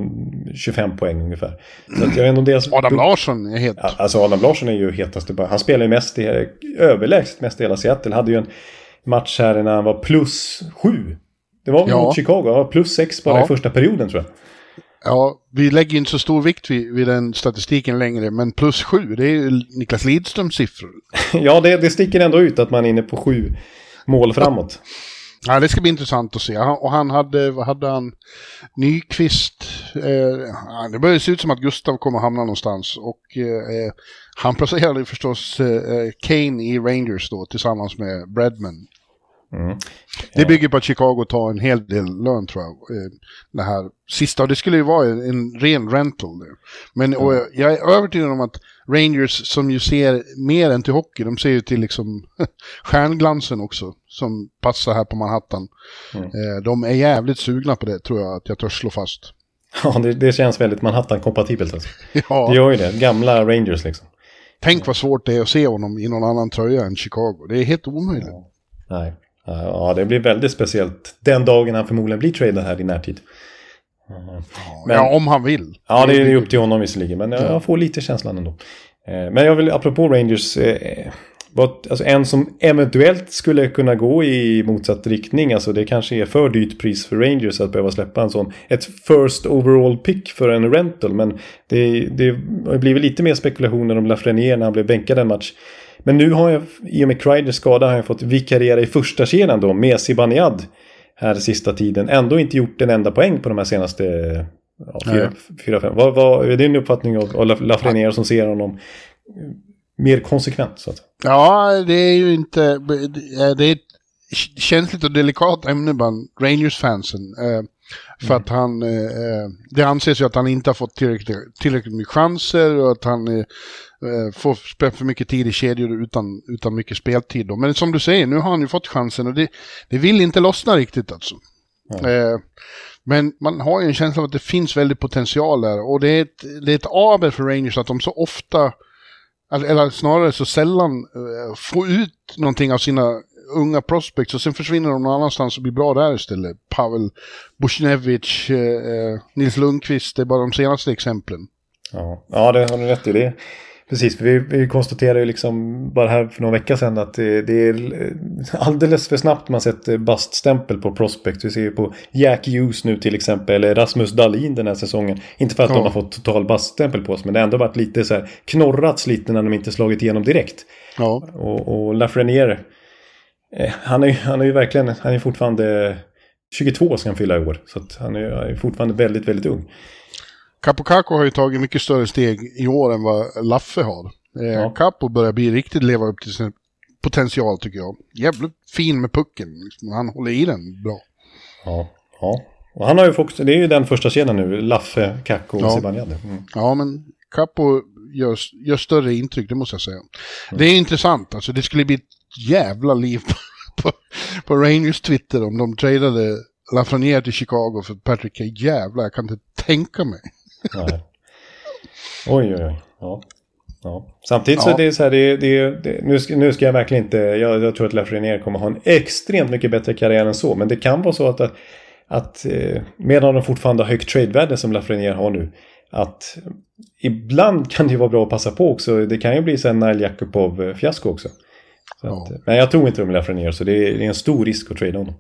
25 poäng ungefär. Så att jag vet inte om deras... <clears throat>
Adam Larsson är het.
Ja, Alltså Adam Larsson är ju hetaste bara. Han spelar ju mest i, överlägset mest i hela Seattle. Hade ju en match här när han var plus sju. Det var
Ja.
mot Chicago. Han var plus sex bara
Ja.
i första perioden tror jag.
Ja, vi lägger inte så stor vikt vid, vid den statistiken längre, men plus sju, det är ju Niklas Lidströms siffror. <laughs>
Ja, det, det sticker ändå ut att man är inne på sju mål framåt.
Ja, det ska bli intressant att se. Han, och han hade, vad hade han? Nyqvist. Eh, det börjar se ut som att Gustav kommer hamna någonstans. Och eh, han placerade förstås eh, Kane i Rangers då tillsammans med Bradman.
Mm.
Det bygger på att Chicago tar en hel del lön tror jag. Eh, det här sista, och det skulle ju vara en, en ren rental. Där. Men och jag- är övertygad om att Rangers som ju ser mer än till hockey, de ser ju till liksom <laughs> stjärnglansen också. Som passar här på Manhattan. Eh, de är jävligt sugna på det tror jag att jag törs slå fast. <laughs>
Ja, det, det känns väldigt Manhattan-kompatibelt alltså. <laughs>
Ja,
Det gör ju det. Gamla Rangers liksom.
tänk vad svårt det är att se honom i någon annan tröja än Chicago. Det är helt omöjligt.
Nej. Ja, det blir väldigt speciellt. Den dagen han förmodligen blir tradad här i närtid. Men-
Ja, om han vill.
Ja, det är ju upp till honom visserligen, men jag, får lite känslan ändå. Eh, Men jag vill, apropå Rangers, eh, vad, alltså en som eventuellt skulle kunna gå i motsatt riktning, alltså det kanske är för dyrt pris för Rangers att behöva släppa en sån, ett first overall pick för en rental, men det, det har blivit lite mer spekulationer om Lafreniere när han blev bänkad en match. Men nu har jag, i och med Kreiders skada, har jag fått vikariera i första kedjan då med Zibanejad här sista tiden. Ändå inte gjort en enda poäng på de här senaste ja, fyra, fyra, fem. Vad, vad är din uppfattning av, av Laf- Lafreniere som ser honom eh, mer konsekvent? Så att.
Ja, det är ju inte... Det är ett känsligt och delikat ämne bland Rangers-fansen. För att han, eh, eh, det anses ju att han inte har fått tillräckligt, tillräckligt mycket chanser och att han eh, eh, får spela för mycket tid i kedjor utan, utan mycket speltid. Då. Men som du säger, nu har han ju fått chansen och det, det vill inte lossna riktigt alltså. Eh, men man har ju en känsla av att det finns väldigt potential där och det är ett, det är ett aber för Rangers att de så ofta, eller eller snarare så sällan, eh, får ut någonting av sina unga prospects och sen försvinner de någon annanstans och blir bra där istället. Pavel Bushnevich, eh, eh, Nils Lundqvist, det är bara de senaste exemplen.
Ja, ja det har du rätt i. Det. Precis, för vi, vi konstaterade ju liksom bara här för några veckor sedan att det, det är alldeles för snabbt man sätter baststämpel på prospect. Vi ser ju på Jack Hughes nu till exempel, eller Rasmus Dahlin den här säsongen. Inte för att
Ja.
de har fått total baststämpel på oss, men det har ändå varit lite så här knorrats lite när de inte slagit igenom direkt.
Ja,
Och, och Lafreniere, eh, han är han är ju verkligen, han är fortfarande 22 ska han fylla i år. Så att han är, är fortfarande väldigt, väldigt ung.
Capocaco har ju tagit mycket större steg i år än vad Laffe har. Eh,
Ja.
Capo börjar bli riktigt leva upp till sin potential tycker jag. Jävligt fin med pucken, liksom. han håller i den bra.
Ja, ja. Och han har ju fått, det är ju den första kedjan nu, Laffe, Kakko och
Ja.
Zibanejad. Mm.
Ja, men Capo gör, gör större intryck, det måste jag säga. Det är intressant, alltså det skulle bli jävla liv på, på, på Rangers Twitter om de tradade Lafreniere till Chicago för Patrick Kane. Jävlar, jag kan inte tänka mig.
Nej. Oj, oj, oj. Ja. Ja. Samtidigt så
Ja.
är det så här, det, det, det, nu, ska, nu ska jag verkligen inte, jag, jag tror att Lafreniere kommer ha en extremt mycket bättre karriär än så. Men det kan vara så att, att eh, medan de fortfarande har högt trade-värde som Lafreniere har nu. Att ibland kan det ju vara bra att passa på också. Det kan ju bli så en Nail Jakubov-fiasko också. Så
Ja.
att, men jag tror inte de Lafreniere så det är, det är en stor risk att trada honom.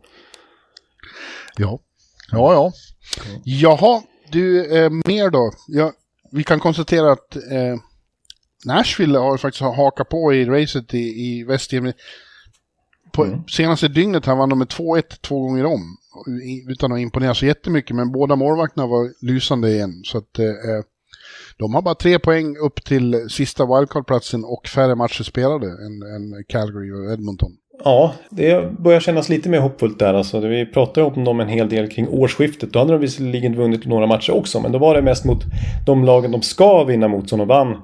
Ja. Ja, ja. Jaha, du, eh, mer då? Ja, vi kan konstatera att eh, Nashville har faktiskt hakat på i racet i, i Western. På senaste dygnet här vann de med 2-1 två gånger om. Utan att imponera så jättemycket, men båda målvakterna var lysande igen. Så att eh, de har bara tre poäng upp till sista wildcard-platsen och färre matcher spelade än, än Calgary och Edmonton.
Ja, det börjar kännas lite mer hoppfullt där. Alltså, vi pratade om dem en hel del kring årsskiftet. Då hade de visserligen vunnit några matcher också. Men då var det mest mot de lagen de ska vinna mot som de vann.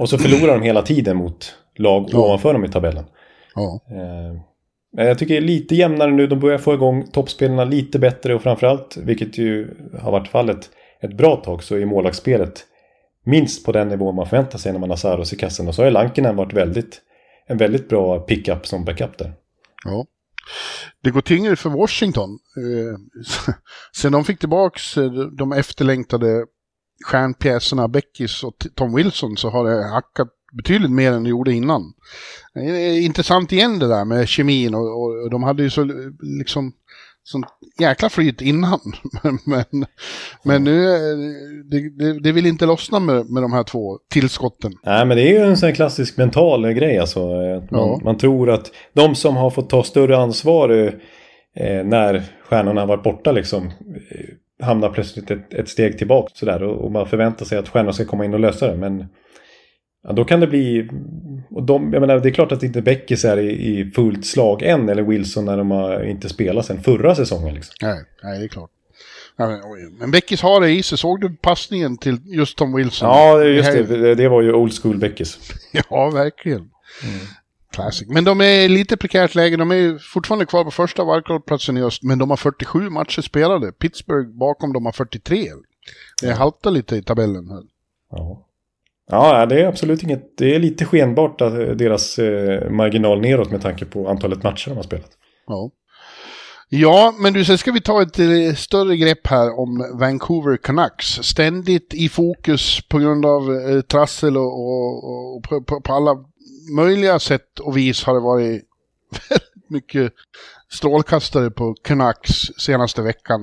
Och så förlorar de hela tiden mot lag
Ja.
ovanför dem i tabellen.
Ja,
Eh, Men jag tycker det är lite jämnare nu. De börjar få igång toppspelarna lite bättre. Och framförallt, vilket ju har varit fallet ett bra tag, så är målvaktsspelet minst på den nivå man förväntar sig när man har Saros i kassen. Och så har ju Lankinen varit väldigt, en väldigt bra pickup som backup där.
Ja. Det går tyngre för Washington. Eh, <laughs> sen de fick tillbaks eh, de efterlängtade stjärnpjäserna Beckis och Tom Wilson så har det hackat betydligt mer än det gjorde innan. Intressant igen det där med kemin och, och de hade ju så liksom sånt jäkla flyt innan. <laughs> Men, men, nu, eh, det, det, det vill inte lossna med, med de här två tillskotten.
Nej, men det är ju en sån klassisk mental grej alltså. Man,
Ja.
man tror att de som har fått ta större ansvar eh, när stjärnorna har varit borta liksom eh, hamnar plötsligt ett, ett steg tillbaka sådär. Och, och man förväntar sig att stjärnorna ska komma in och lösa det. Men ja, då kan det bli... Och de, jag menar, det är klart att inte Beckis är i, i fullt slag än. Eller Wilson när de har inte spelat sedan förra säsongen. Liksom.
Nej, nej det är klart. Men, Beckis har det i sig. Såg du passningen till just Tom Wilson?
Ja, just det. Det var ju old school Beckis. <laughs>
Ja, verkligen. Classic. Men de är i lite prekärt läge. De är fortfarande kvar på första wildcard-platsen i öst, men de har 47 matcher spelade. Pittsburgh bakom dem har 43. Det haltar lite i tabellen här.
Ja. Ja, det är absolut inget. Det är lite skenbart eh, deras eh, marginal neråt med tanke på antalet matcher de har spelat.
Ja. Ja, men du, sen ska vi ta ett eh, större grepp här om Vancouver Canucks. Ständigt i fokus på grund av eh, trassel och, och, och på, på, på alla möjliga sätt och vis har det varit <laughs> väldigt mycket strålkastare på Canucks senaste veckan.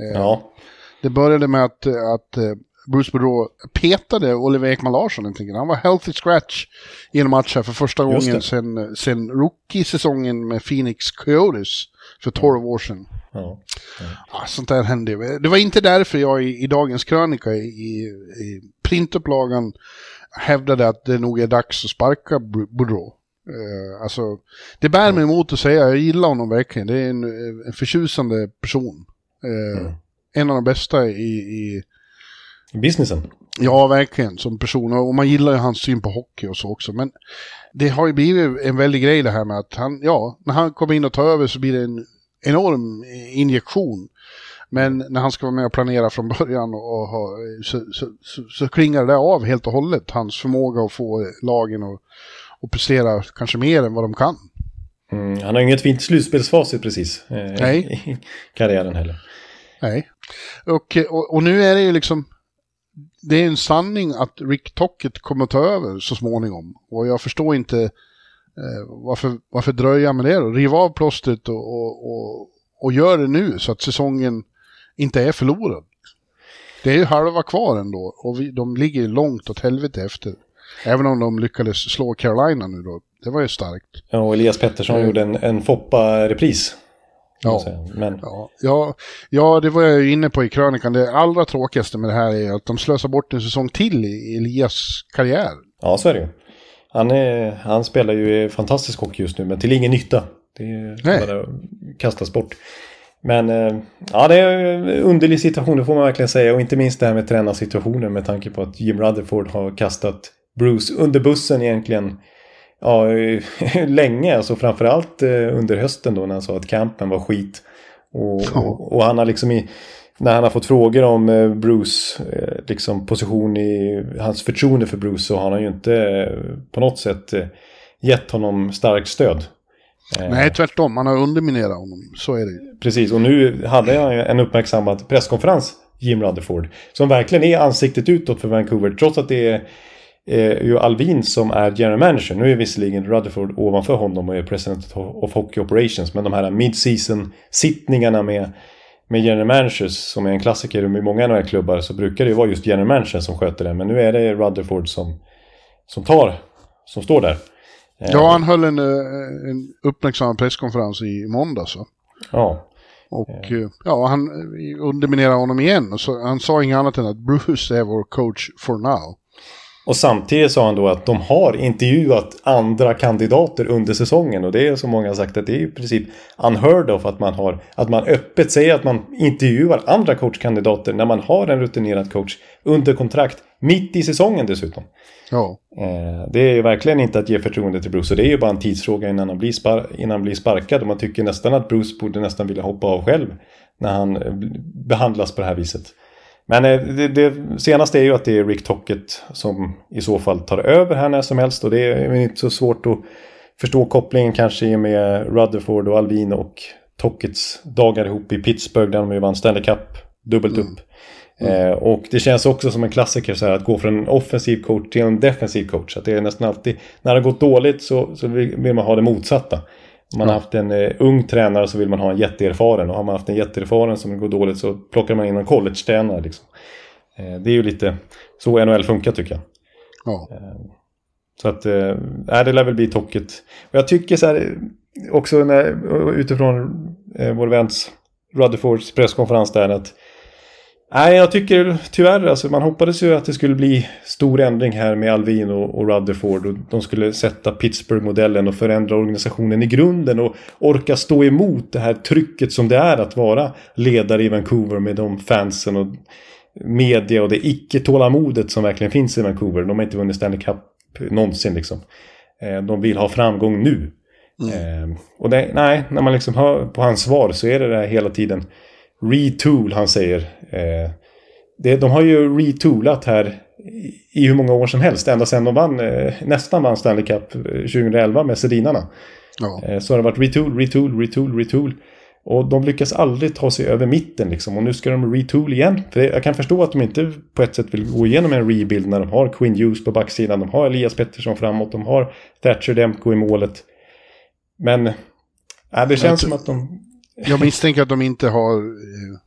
Eh,
Ja,
Det började med att, att Bruce Boudreau petade Oliver Ekman Larsson. Jag tänker. Han var healthy scratch i en match här för första gången sen, sen rookie-säsongen med Phoenix Coyotes för 12 år sedan.
ja.
Ah, sånt där hände. Det var inte därför jag i, i dagens krönika i, i, printupplagan hävdade att det nog är dags att sparka Boudreau. Eh, alltså, det bär mig emot att säga, jag gillar honom verkligen. Det är en, en förtjusande person. Eh, en av de bästa i, i
Businessen.
Ja, verkligen. Som person. Och man gillar ju hans syn på hockey och så också. Men det har ju blivit en väldig grej det här med att han, ja, när han kommer in och tar över så blir det en enorm injektion. Men när han ska vara med och planera från början och, ha, så, så, så, så klingar det av helt och hållet. Hans förmåga att få lagen att och prestera kanske mer än vad de kan.
Mm, han har inget fint slutspelsfacit precis. Eh,
Nej. <laughs>
I karriären heller.
Nej. Och, och, och nu är det ju liksom, det är en sanning att Rick Tocket kommer att ta över så småningom. Och jag förstår inte eh, varför, varför dröja med det då? Riv av plåstret och, och, och, och gör det nu så att säsongen inte är förlorad. Det är ju halva kvar ändå och vi, de ligger långt åt helvete efter. Även om de lyckades slå Carolina nu då. Det var ju starkt.
Ja, och Elias Pettersson
Mm.
gjorde en, en Foppa-repris.
Ja.
Men
Ja, ja, ja, det var jag ju inne på i krönikan. Det allra tråkigaste med det här är att de slösar bort en säsong till i Elias karriär.
ja, så är det ju. Han, är, han spelar ju fantastisk hockey just nu, men till ingen nytta. Det är bara kastas bort. Men eh, ja, det är en underlig situation, det får man verkligen säga. Och inte minst det här med tränarsituationen med tanke på att Jim Rutherford har kastat Bruce under bussen egentligen. Ja, <laughs> länge, alltså framförallt eh, under hösten då när han sa att campen var skit. Och, och, och han har liksom i, när han har fått frågor om eh, Bruce eh, liksom position i hans förtroende för Bruce så har han ju inte på något sätt gett honom starkt stöd.
Nej, tvärtom. Man har underminerat honom. Så är det.
Precis, och nu hade jag en uppmärksammad presskonferens, Jim Rutherford, som verkligen är ansiktet utåt för Vancouver, trots att det är eh, ju Alvin som är general manager. Nu är visserligen Rutherford ovanför honom och är president of hockey operations, men de här mid-season sittningarna med, med general managers, som är en klassiker med många NHL-klubbar, så brukar det vara just general managern som sköter det, men nu är det Rutherford som, som tar, som står där. Eh,
Ja, han höll en, eh, en uppmärksammad presskonferens i måndags.
ja.
Och eh, ja, han underminerar honom igen. Och så, han sa inget annat än att Bruce är vår coach for now.
Och samtidigt sa han då att de har intervjuat andra kandidater under säsongen. Och det är som många har sagt att det är i princip unheard of att man, har, att man öppet säger att man intervjuar andra coachkandidater när man har en rutinerad coach under kontrakt. Mitt i säsongen dessutom.
Ja,
Eh, det är ju verkligen inte att ge förtroende till Bruce. Och det är ju bara en tidsfråga innan han blir, spar- innan han blir sparkad. Och man tycker nästan att Bruce borde nästan vilja hoppa av själv. När han eh, behandlas på det här viset. Men eh, det, det senaste är ju att det är Rick Tocket som i så fall tar över här när som helst. Och det är inte så svårt att förstå kopplingen kanske med Rutherford och Alvin och Tockets dagar ihop i Pittsburgh där de ju vann Stanley Cup dubbelt upp. Eh, och det känns också som en klassiker så här, att gå från en offensiv coach till en defensiv coach. Att det är nästan alltid, när det har gått dåligt så, så vill man ha det motsatta. Om man har haft en eh, ung tränare så vill man ha en jätteerfaren. Och har man haft en jätteerfaren som går dåligt så plockar man in en college-tränare. Liksom. Eh, det är ju lite så NHL funkar tycker jag.
ja.
Så att, eh, nej, det lär väl bli Tocket. Och jag tycker så här, också när, utifrån eh, vår väns Rutherfords presskonferens där att Nej, jag tycker tyvärr, alltså man hoppades ju att det skulle bli stor ändring här med Alvin och, och Rutherford. Och de skulle sätta Pittsburgh-modellen och förändra organisationen i grunden och orka stå emot det här trycket som det är att vara ledare i Vancouver med de fansen och media och det icke-tålamodet som verkligen finns i Vancouver. De har inte vunnit Stanley Cup någonsin liksom. Eh, De vill ha framgång nu. Eh, Och det, nej, när man liksom hör på hans svar så är det där hela tiden retool han säger. Eh, det, de har ju retoolat här i, hur många år som helst. Ända sedan de vann, eh, nästan vann Stanley Cup eh, 2011 med Sedinarna.
ja.
Eh, Så har det varit retool, retool, retool, retool. Och de lyckas aldrig ta sig över mitten liksom. Och nu ska de retool igen. För jag kan förstå att de inte på ett sätt vill gå igenom en rebuild när de har Quinn Hughes på backsidan. De har Elias Pettersson framåt. De har Thatcher Demko i målet. Men äh, det känns som att de...
Jag misstänker att de inte har, eh,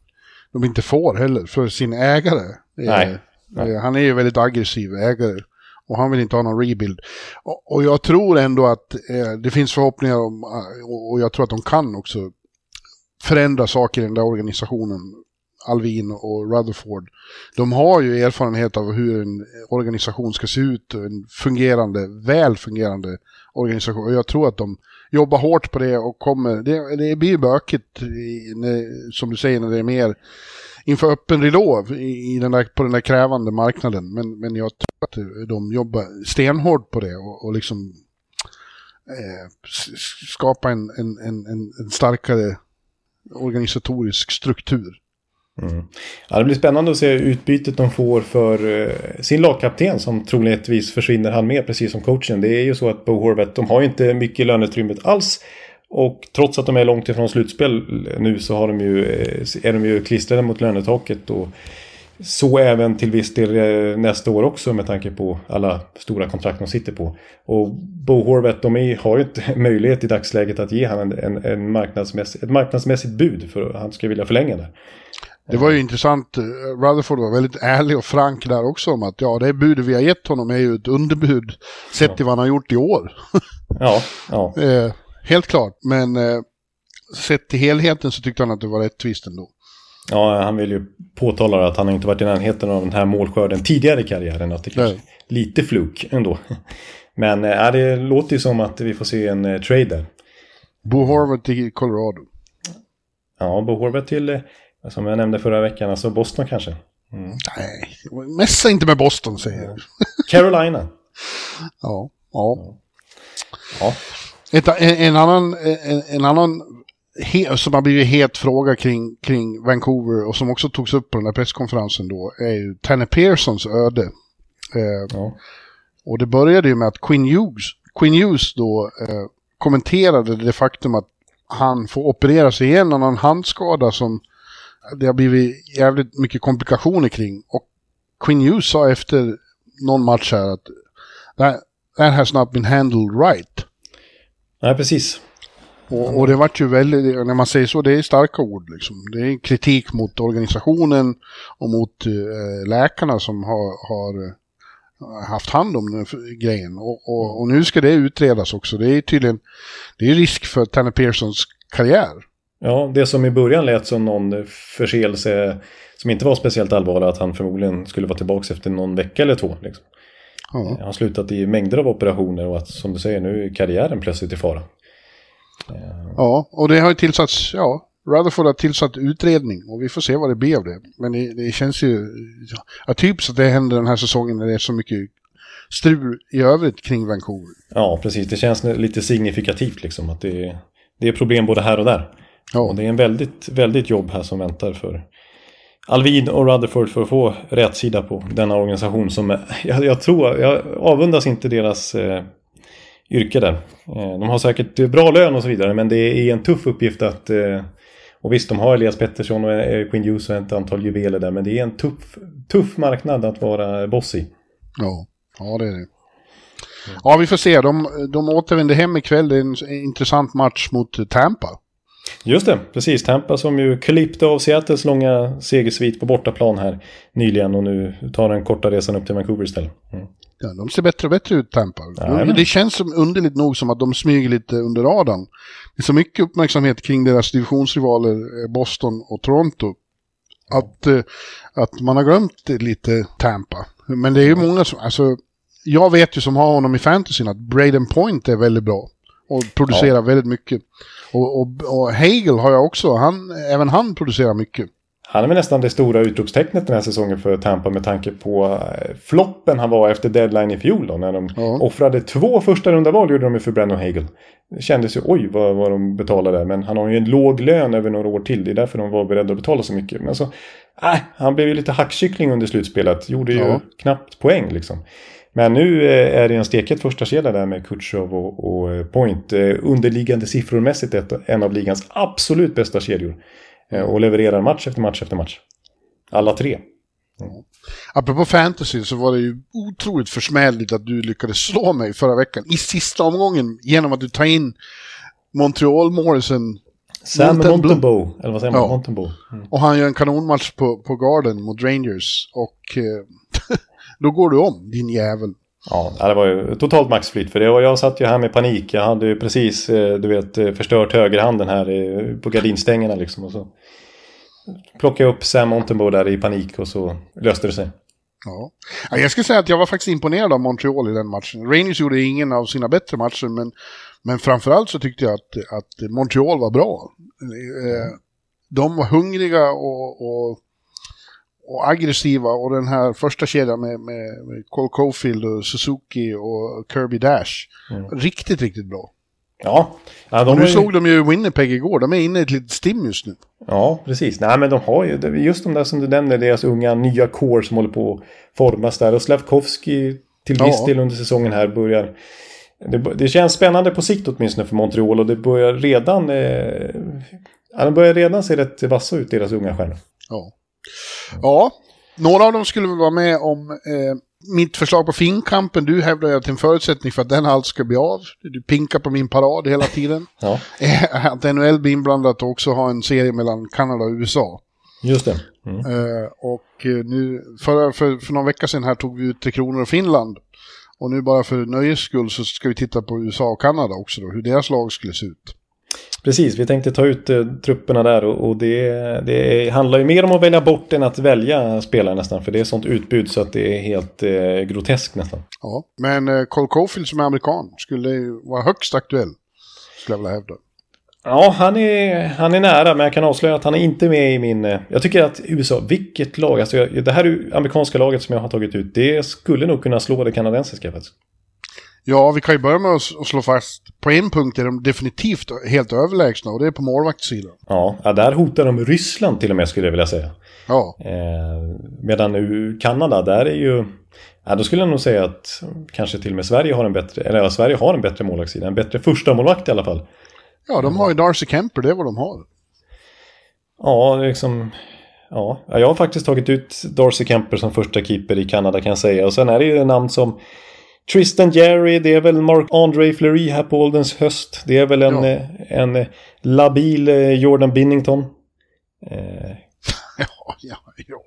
de inte får heller för sin ägare.
Nej, nej.
Han är ju väldigt aggressiv ägare och han vill inte ha någon rebuild. Och, och jag tror ändå att eh, det finns förhoppningar om, eh, och, och jag tror att de kan också förändra saker i den där organisationen. Alvin och Rutherford, de har ju erfarenhet av hur en organisation ska se ut, en fungerande, väl fungerande organisation. Och jag tror att de jobbar hårt på det och kommer, det, det blir bökigt, i, när, som du säger, när det är mer inför öppen ridå i, i den där, på den där krävande marknaden. Men, men jag tror att de jobbar stenhårt på det och, och liksom eh, skapa en, en, en, en starkare organisatorisk struktur.
Mm. Ja, det blir spännande att se utbytet de får för uh, sin lagkapten som troligtvis försvinner han med precis som coachen. Det är ju så att Bo Horvath, de har ju inte mycket löneutrymmet alls. Och trots att de är långt ifrån slutspel nu så har de ju, eh, är de ju klistrade mot lönetaket. Och så även till viss del eh, nästa år också med tanke på alla stora kontrakt de sitter på. Och Bo Horvath, de är, har ju inte <laughs> möjlighet i dagsläget att ge honom en, en, en ett marknadsmässigt bud för att han ska vilja förlänga det.
Det var ju intressant, Rutherford var väldigt ärlig och frank där också om att ja, det budet vi har gett honom är ju ett underbud sett ja. till vad han har gjort i år. <laughs>
ja, ja.
Eh, helt klart, men eh, sett till helheten så tyckte han att det var rättvist ändå.
Ja, han vill ju påtala att han inte varit i närheten av den här målskörden tidigare i karriären. Att det kanske lite fluk ändå. <laughs> Men äh, det låter ju som att vi får se en äh, trade där.
Bo Horvath till Colorado.
Ja, Bo Horvath till, äh, som jag nämnde förra veckan, alltså Boston kanske.
Mm. Nej, mässa inte med Boston säger jag. <laughs>
Carolina.
ja, ja. ja. Ett, en, en, annan, en, en annan he, som har blivit het fråga kring, kring Vancouver och som också togs upp på den här presskonferensen då är ju Tanner Pearsons öde. Eh, ja. Och det började ju med att Quinn Hughes, Quinn Hughes då eh, kommenterade det faktum att han får operera sig igen av någon handskada som det har blivit jävligt mycket komplikationer kring. Och Quinn Hughes sa efter någon match här att that, that has not been handled right.
Nej, precis.
Och, och, det vart ju väldigt, när man säger så, det är starka ord liksom. Det är kritik mot organisationen och mot äh, läkarna som har, har eh, haft hand om den grejen. Och, och, och, nu ska det utredas också. Det är tydligen, det är risk för Tanner Pearsons karriär.
Ja, det som i början lät som någon förseelse som inte var speciellt allvarlig, att han förmodligen skulle vara tillbaka efter någon vecka eller två. Liksom. Ja. Han slutat i mängder av operationer och att som du säger nu är karriären plötsligt i fara.
Ja, och det har ju tillsatts, ja, Rutherford har tillsatt utredning och vi får se vad det blir av det. Men det, det känns ju, ja, typiskt att det händer den här säsongen när det är så mycket strul i övrigt kring Vancouver.
Ja, precis. Det känns lite signifikativt liksom att det är, det är problem både här och där. Ja. Och det är en väldigt, väldigt jobb här som väntar för Alvin och Rutherford för att få rätt sida på denna organisation som <laughs> jag, jag tror, jag avundas inte deras eh, yrke där. Eh, de har säkert bra lön och så vidare men det är en tuff uppgift att... Eh, och visst, de har Elias Pettersson och Quinn Hughes och ett antal juveler där men det är en tuff, tuff marknad att vara boss i.
Ja, ja det är det. Ja, vi får se. De, de återvänder hem ikväll. Det är en intressant match mot Tampa.
Just det, precis. Tampa som ju klippte av Seattles långa segersvit på bortaplan här nyligen och nu tar den korta resan upp till Vancouver istället. Mm.
Ja, de ser bättre och bättre ut, Tampa. Ja, det känns som, underligt nog som att de smyger lite under radarn. Det är så mycket uppmärksamhet kring deras divisionsrivaler eh, Boston och Toronto. Att, eh, att man har glömt lite Tampa. Men det är ju många som, alltså, jag vet ju som har honom i fantasyn att Braden Point är väldigt bra. Och producerar ja. väldigt mycket. Och, och, och Hagel har jag också, han, även han producerar mycket.
Han är väl nästan det stora utropstecknet den här säsongen för Tampa med tanke på eh, floppen han var efter deadline i fjol då. När de ja. offrade två första runda val gjorde de för Brennan Hagel. Det kändes ju oj vad, vad de betalade men han har ju en låg lön över några år till. Det är därför de var beredda att betala så mycket. Men så, äh, han blev ju lite hackkyckling under slutspelet. Gjorde ju ja. knappt poäng liksom. Men nu eh, är det en steket första kedja där med Kutjov och, och eh, Point. Underliggande siffrormässigt ett, en av ligans absolut bästa kedjor. Eh, och levererar match efter match efter match. Alla tre.
Mm. Apropå fantasy så var det ju otroligt försmädligt att du lyckades slå mig förra veckan i sista omgången genom att du tar in Montreal Morrison.
Sam Montembeau, eller vad säger man? Ja.
Mm. Och han gör en kanonmatch på, på Garden mot Rangers och eh, <laughs> då går du om, din jävel.
Ja, det var ju totalt maxflyt för det. Och jag satt ju här med panik. Jag hade ju precis, eh, du vet, eh, förstört högerhanden här på gardinstängerna liksom. Och så plockade upp Sam Montembeau där i panik och så löste det sig.
Ja. Ja, jag skulle säga att jag var faktiskt imponerad av Montreal i den matchen. Rangers gjorde ingen av sina bättre matcher, men, men framförallt så tyckte jag att, att Montreal var bra. Eh, De var hungriga och, och, och aggressiva och den här första kedjan med, med, med Cole Caulfield och Suzuki och Kirby Dash. Riktigt, riktigt bra.
Ja, ja, de
Och nu
ju-
såg de ju Winnipeg igår, de är inne i ett litet stim just nu.
Ja, precis. Nej, men de har ju är just de där som du nämner, deras unga nya core som håller på att formas där. Och Slavkovski till viss
Ja.
del under säsongen här börjar... Det, det känns spännande på sikt åtminstone för Montreal och det börjar redan... Eh, de börjar redan se rätt vassa ut, deras unga stjärnor.
Ja. Ja, några av dem skulle väl vara med om eh, mitt förslag på finkampen. Du hävdar ju att en förutsättning för att den alls ska bli av. Du pinkar på min parad hela tiden. <laughs>
Ja,
är att NHL blir inblandat och också ha en serie mellan Kanada och USA.
just det. Mm.
Eh, och eh, nu, för, för, för någon vecka sedan här tog vi ut Tre Kronor och Finland. Och nu bara för nöjes skull så ska vi titta på USA och Kanada också då, hur deras lag skulle se ut.
Precis, vi tänkte ta ut eh, trupperna där och, och det, det handlar ju mer om att välja bort än att välja spelare nästan. För det är sånt utbud så att det är helt eh, groteskt nästan.
Ja. Men eh, Cole Caulfield som är amerikan skulle vara högst aktuell, skulle jag vilja hävda.
Ja, han är, han är nära, men jag kan avslöja att han är inte med i min... eh, Jag tycker att USA, vilket lag, alltså jag, det här amerikanska laget som jag har tagit ut, det skulle nog kunna slå det kanadensiska faktiskt.
Ja, vi kan ju börja med att slå fast, på en punkt är de definitivt helt överlägsna och det är på målvaktssidan.
Ja, där hotar de Ryssland till och med skulle jag vilja säga.
Ja,
Eh, medan nu Kanada, där är ju... Ja, då skulle jag nog säga att kanske till och med Sverige har en bättre, eller ja, Sverige har en bättre målvaktssida. En bättre första målvakt i alla fall.
ja de har ju Darcy Kemper, det är vad de har.
Ja, liksom... Ja, jag har faktiskt tagit ut Darcy Kemper som första keeper i Kanada kan jag säga. Och sen är det ju namn som Tristan Jerry, det är väl Mark-André Fleury här på ålderns höst. Det är väl en,
Ja.
eh, en eh, labil eh, Jordan Binnington. Eh, <laughs>
Ja, ja, ja.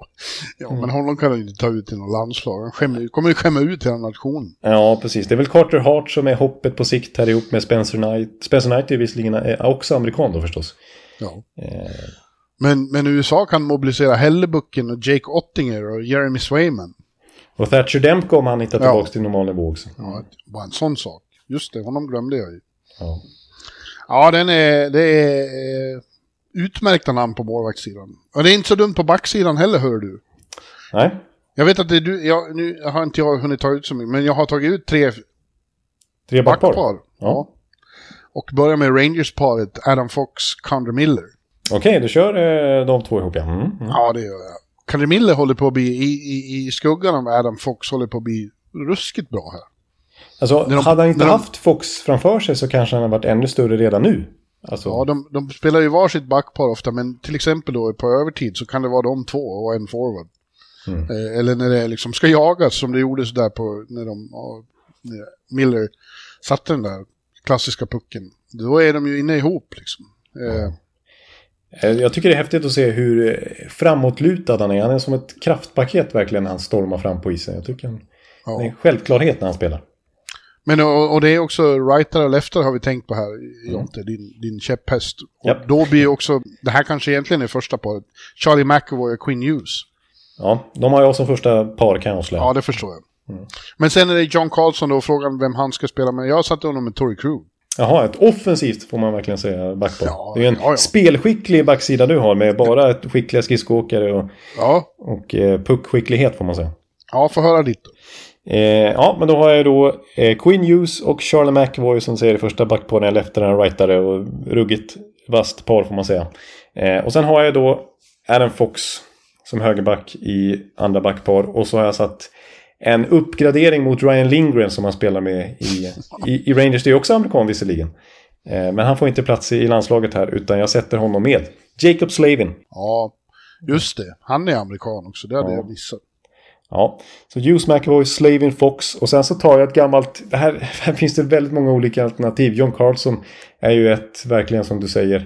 ja men honom kan du inte ta ut i något landslag. Han skämmer, kommer ju skämma ut hela nationen.
ja, precis. Det är väl Carter Hart som är hoppet på sikt här ihop med Spencer Knight. Spencer Knight är visserligen också amerikan då förstås.
Ja.
Eh,
Men, men USA kan mobilisera Hellebucken och Jake Ottinger och Jeremy Swayman.
Och Thatcher Demko om han hittar
Ja.
tillbaka till normal nivå också.
Ja, bara en sån sak. Just det, honom glömde jag ju.
Ja.
Ja, den är, det är eh, utmärkta namn på målvaktssidan. Och det är inte så dumt på backsidan heller, hör du.
Nej,
Jag vet att det är du, jag, nu har inte jag hunnit ta ut så mycket, men jag har tagit ut tre
tre backpar.
backpar. Ja. Och börjar med Rangers-paret Adam Fox, Condor Miller.
Okej, du kör eh, de två ihop ja. Mm, mm.
Ja, det gör jag. Condor Miller håller på att bli, i, i, i skuggan av Adam Fox, håller på att bli ruskigt bra här.
Alltså,
de-
hade han inte
de-
haft Fox framför sig så kanske han hade varit ännu större redan nu. Alltså,
Ja, de, de spelar ju varsitt backpar ofta, men till exempel då på övertid så kan det vara de två och en forward.
Mm.
Eh, eller när det liksom ska jagas som det gjorde sådär på när de, ja, Miller satte den där klassiska pucken. Då är de ju inne ihop liksom. Eh,
Eh, Jag tycker det är häftigt att se hur eh, framåtlutad han är. Han är som ett kraftpaket verkligen när han stormar fram på isen. Jag tycker han, det är
ja.
en självklarhet när han spelar.
Men och, och det är också rightare och leftare har vi tänkt på här, Jonte, din, din käpphäst. Och
Japp.
då blir också, det här kanske egentligen är första paret, Charlie McAvoy och Quinn Hughes.
Ja, de har jag som första par kan jag avslöja.
Ja, det förstår jag. Men sen är det John Carlson då, och frågan vem han ska spela med. Jag satte honom med Tory Crew.
Jaha, ett offensivt får man verkligen säga backpar.
Ja,
det är en
ja, ja.
spelskicklig backsida du har med bara ett skickliga skridskoåkare och,
Ja,
och eh, puckskicklighet får man säga.
ja få höra ditt.
Eh, ja, men då har jag då eh, Quinn Hughes och Charlie McAvoy som säger det första backparen, leftaren, rightare och ruggigt vasst par får man säga. Eh, och sen har jag då Adam Fox som högerback i andra backpar och så har jag satt en uppgradering mot Ryan Lindgren som han spelar med i, i, i Rangers. Det är också amerikan visserligen. Eh, men han får inte plats i, i landslaget här utan jag sätter honom med Jacob Slavin.
Ja, just det. Han är amerikan också, det hade
Ja.
jag missat.
Ja, så Hughes McAvoy, Slavin Fox och sen så tar jag ett gammalt... Det här, <laughs> här finns det väldigt många olika alternativ. John Carlson är ju ett, verkligen som du säger.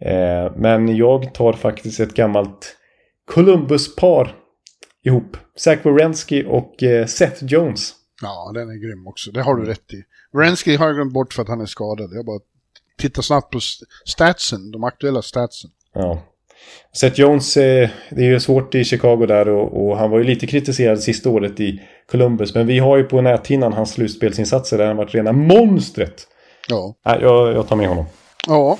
Eh, men jag tar faktiskt ett gammalt Columbus-par ihop. Zach Wierenski och eh, Seth Jones.
Ja, den är grym också. Det har du rätt i. Wrensky har jag glömt bort för att han är skadad. Jag bara tittar snabbt på st- statsen, de aktuella statsen.
Ja. Seth Jones, eh, det är ju svårt i Chicago där och, och, han var ju lite kritiserad sista året i Columbus. Men vi har ju på näthinnan hans slutspelsinsatser där han varit rena monstret.
Ja.
Jag, jag tar med honom.
Ja.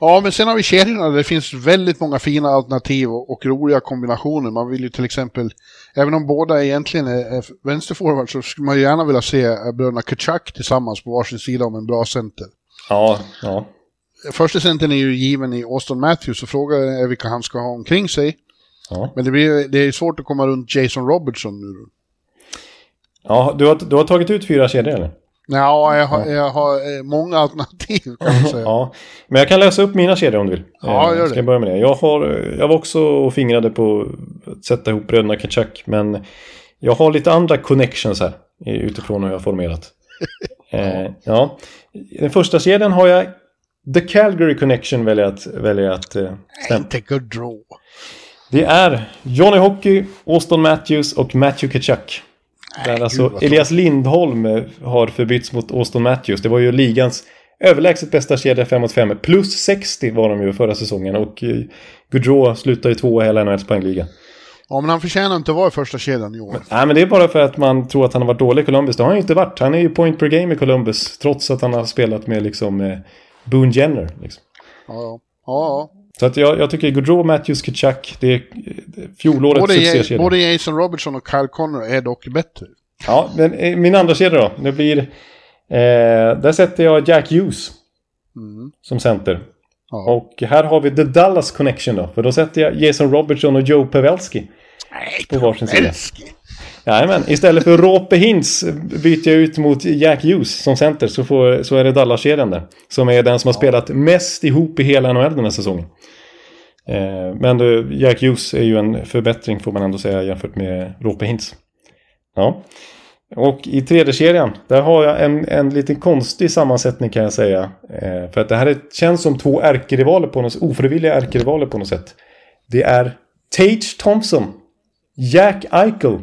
Ja, men sen har vi kedjorna det finns väldigt många fina alternativ och, och, roliga kombinationer. Man vill ju till exempel, även om båda egentligen är, är vänsterforward så skulle man ju gärna vilja se bröderna Kachuk tillsammans på varsin sida om en bra center.
Ja, ja.
Första centern är ju given i Austin Matthews och frågan är vilka han ska ha omkring sig.
Ja.
Men det, blir, det är svårt att komma runt Jason Robertson nu.
Ja, du har, du har tagit ut fyra kedjor eller?
Ja, jag har, jag har eh, många alternativ kan man säga.
ja, men jag kan läsa upp mina kedjor om du vill.
Ja, gör det.
Ska jag börja med det? Jag, har, jag var också och fingrade på att sätta ihop bröderna Kachuk, men jag har lite andra connections här utifrån hur jag har formerat. <laughs> eh, ja. Den första kedjan har jag The Calgary Connection väljer jag att, väljer att eh, stämma.
Inte Gaudreau.
Det är Johnny Hockey, Austin Matthews och Matthew Kachuk. Där alltså Elias Lindholm eh, har förbytts mot Austin Matthews. Det var ju ligans överlägset bästa kedja 5 mot 5. Plus 60 var de ju förra säsongen och eh, Gaudreau slutar ju tvåa i hela NHLs poängliga.
Ja, men han förtjänar inte att vara i första kedjan i år.
Nej, men det är bara för att man tror att han har varit dålig i Columbus. Det har han ju inte varit. Han är ju point per game i Columbus. Trots att han har spelat med liksom eh, Boone Jenner. Liksom.
Ja, ja. ja.
Så att jag, jag tycker Gaudreau, Matthews, Kachuk, det är fjolårets
Både,
succékedja.
både Jason Robertson och Kyle Connor är dock bättre.
Ja, men eh, min andra kedja då. Det blir... Eh, där sätter jag Jack Hughes. Som center.
Mm. Ja.
Och här har vi The Dallas Connection då. För då sätter jag Jason Robertson och Joe Pavelski.
Nej,
På varsin sida. Jajamän, istället för Rope Hintz byter jag ut mot Jack Hughes som center. Så, får, så är det Dallas-kedjan där. Som är den som har spelat mest ihop i hela NHL den här säsongen. Eh, men eh, Jack Hughes är ju en förbättring får man ändå säga jämfört med Rope Hintz. Ja. Och i tredje kedjan, där har jag en, en lite konstig sammansättning kan jag säga. Eh, för att det här är, känns som två ärkerivaler på något ofrivilliga ärkerivaler på något sätt. Det är Tage Thompson, Jack Eichel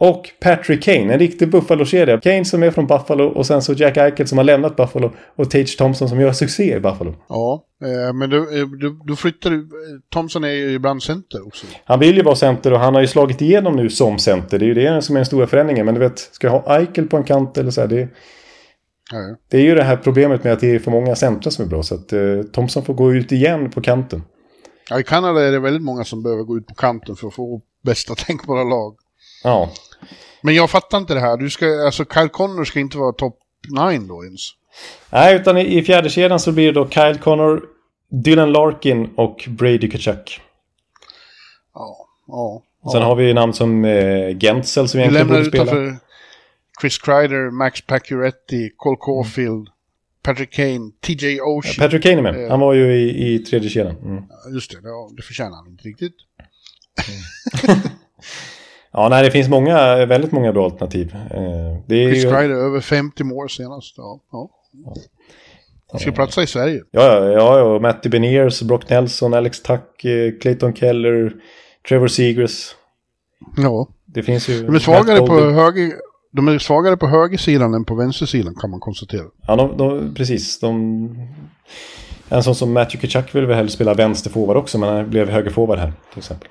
och Patrick Kane, en riktig Buffalo-kedja. Kane som är från Buffalo och sen så Jack Eichel som har lämnat Buffalo och Tage Thompson som gör succé i Buffalo.
Ja, eh, men du, eh, du, du flyttar du... Thompson är ju ibland center också.
Han vill ju vara center och han har ju slagit igenom nu som center. Det är ju det som är den stora förändringen. Men du vet, ska jag ha Eichel på en kant eller så här, det,
Ja,
det är ju det här problemet med att det är för många centra som är bra. Så att eh, Thompson får gå ut igen på kanten.
Ja, I Kanada är det väldigt många som behöver gå ut på kanten för att få bästa <laughs> tänkbara lag.
Ja,
Men jag fattar inte det här. Du ska, alltså Kyle Connor ska inte vara topp 9 då ens.
Nej, utan i, i fjärde kedjan så blir det då Kyle Connor, Dylan Larkin och Brady Kachuk.
Ja, ja.
Sen har vi namn som eh, Gentzel som egentligen borde spela.
utanför Chris Kreider, Max Pacioretty, Cole Caulfield, Patrick Kane, TJ Oshie.
Patrick Kane är med. Han var ju i, i tredje kedjan. Mm.
Just det, ja, det förtjänar han inte riktigt. <laughs>
Ja, nej, det finns många, väldigt många bra alternativ. Eh, det är
Chris
ju...
Kreider över 50 mål senast. Ja, ja. Han ska platsa i Sverige.
Ja, ja, ja, och Matty Beniers, Brock Nelson, Alex Tuck, eh, Clayton Keller, Trevor Seagrass.
Ja.
Det finns ju...
De är svagare på höger... De är svagare på högersidan än på vänstersidan kan man konstatera.
Ja, de, de, precis. De... En sån som Matthew Kachuk vill väl hellre spela vänsterforward också, men han blev högerforward här till exempel.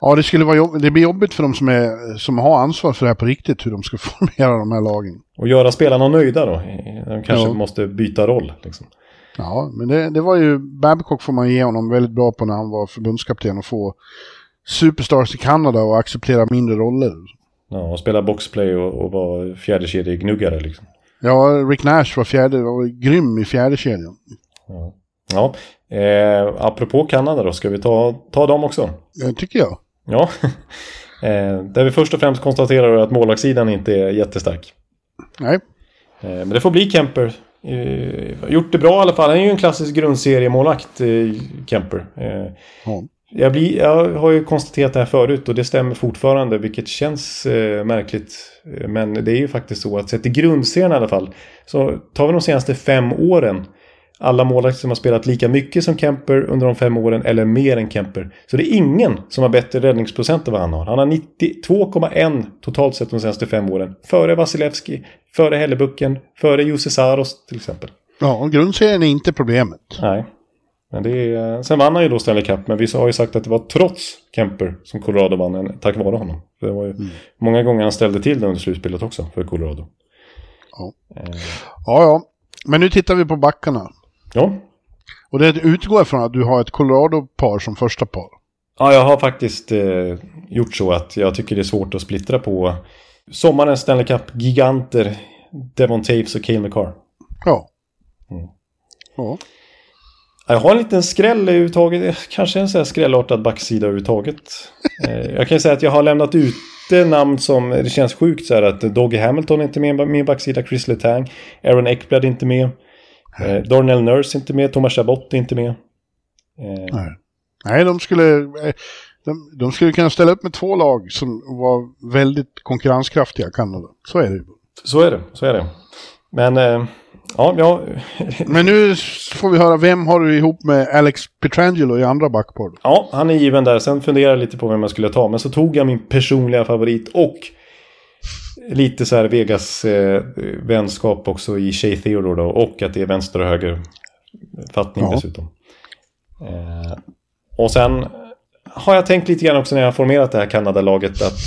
Ja, det, skulle vara jobb... det blir jobbigt för de som, är, som har ansvar för det här på riktigt, hur de ska <laughs> formera de här lagen.
Och göra spelarna nöjda då. De kanske
Ja.
måste byta roll. Liksom.
Ja, men det, det var ju... Babcock får man ge honom väldigt bra på när han var förbundskapten och få superstars i Kanada och acceptera mindre roller.
Ja, och spela boxplay och, och vara fjärdekedjegnuggare liksom.
Ja, Rick Nash var fjärde, var grym i fjärde kedjan.
Ja, eh, apropå Kanada då, ska vi ta, ta dem också?
Det tycker jag.
Ja, <laughs> eh, där vi först och främst konstaterar att målvaktssidan inte är jättestark.
Nej,
Eh, men det får bli Kemper. Eh, gjort det bra i alla fall. Han är ju en klassisk grundseriemålvakt, eh, Kemper.
Ja.
jag, blir, jag har ju konstaterat det här förut och det stämmer fortfarande, vilket känns eh, märkligt. Men det är ju faktiskt så att sett i grundserien i alla fall, så tar vi de senaste fem åren, alla målvakter som har spelat lika mycket som Kemper under de fem åren eller mer än Kemper. Så det är ingen som har bättre räddningsprocent än vad han har. Han har 92,1 totalt sett de senaste fem åren. Före Vasilevski, före Hellebucken, före Jussi Saros till exempel.
ja grundserien är inte problemet.
Nej. Men det är, sen vann han ju då Stanley Cup, men vi har ju sagt att det var trots Kemper som Colorado vann, en, tack vare honom. Det var ju många gånger han ställde till det under slutspelet också för Colorado.
Ja.
Eh,
Ja, ja. Men nu tittar vi på backarna.
Ja.
Och det utgår från att du har ett Colorado-par som första par.
ja, jag har faktiskt eh, gjort så att jag tycker det är svårt att splittra på sommarens Stanley Cup-giganter Devon Taves och Cale McCarr.
Ja.
Mm.
Ja.
Jag har en liten skräll överhuvudtaget, kanske en sån här skrällartad backsida överhuvudtaget. <laughs> Eh, jag kan ju säga att jag har lämnat ute namn som, det känns sjukt så här att Doggy Hamilton är inte med i min backsida, Chris Letang, Aaron Ekblad är inte med, eh, Darnell Nurse inte med, Thomas Chabot inte med. Eh,
Nej. Nej, de skulle, eh, de, de skulle kunna ställa upp med två lag som var väldigt konkurrenskraftiga, Kanada. Så är det
så är det, så är det. Men, eh, ja, ja, <laughs>
Men nu får vi höra, vem har du ihop med Alex Petrangelo i andra backpar?
ja, han är given där. Sen funderade jag lite på vem jag skulle ta, men så tog jag min personliga favorit och lite så här Vegas eh, vänskap också i Shea Theodore då. Och att det är vänster och höger fattning
Ja.
dessutom. Eh, och sen har jag tänkt lite grann också när jag har formerat det här Kanada-laget att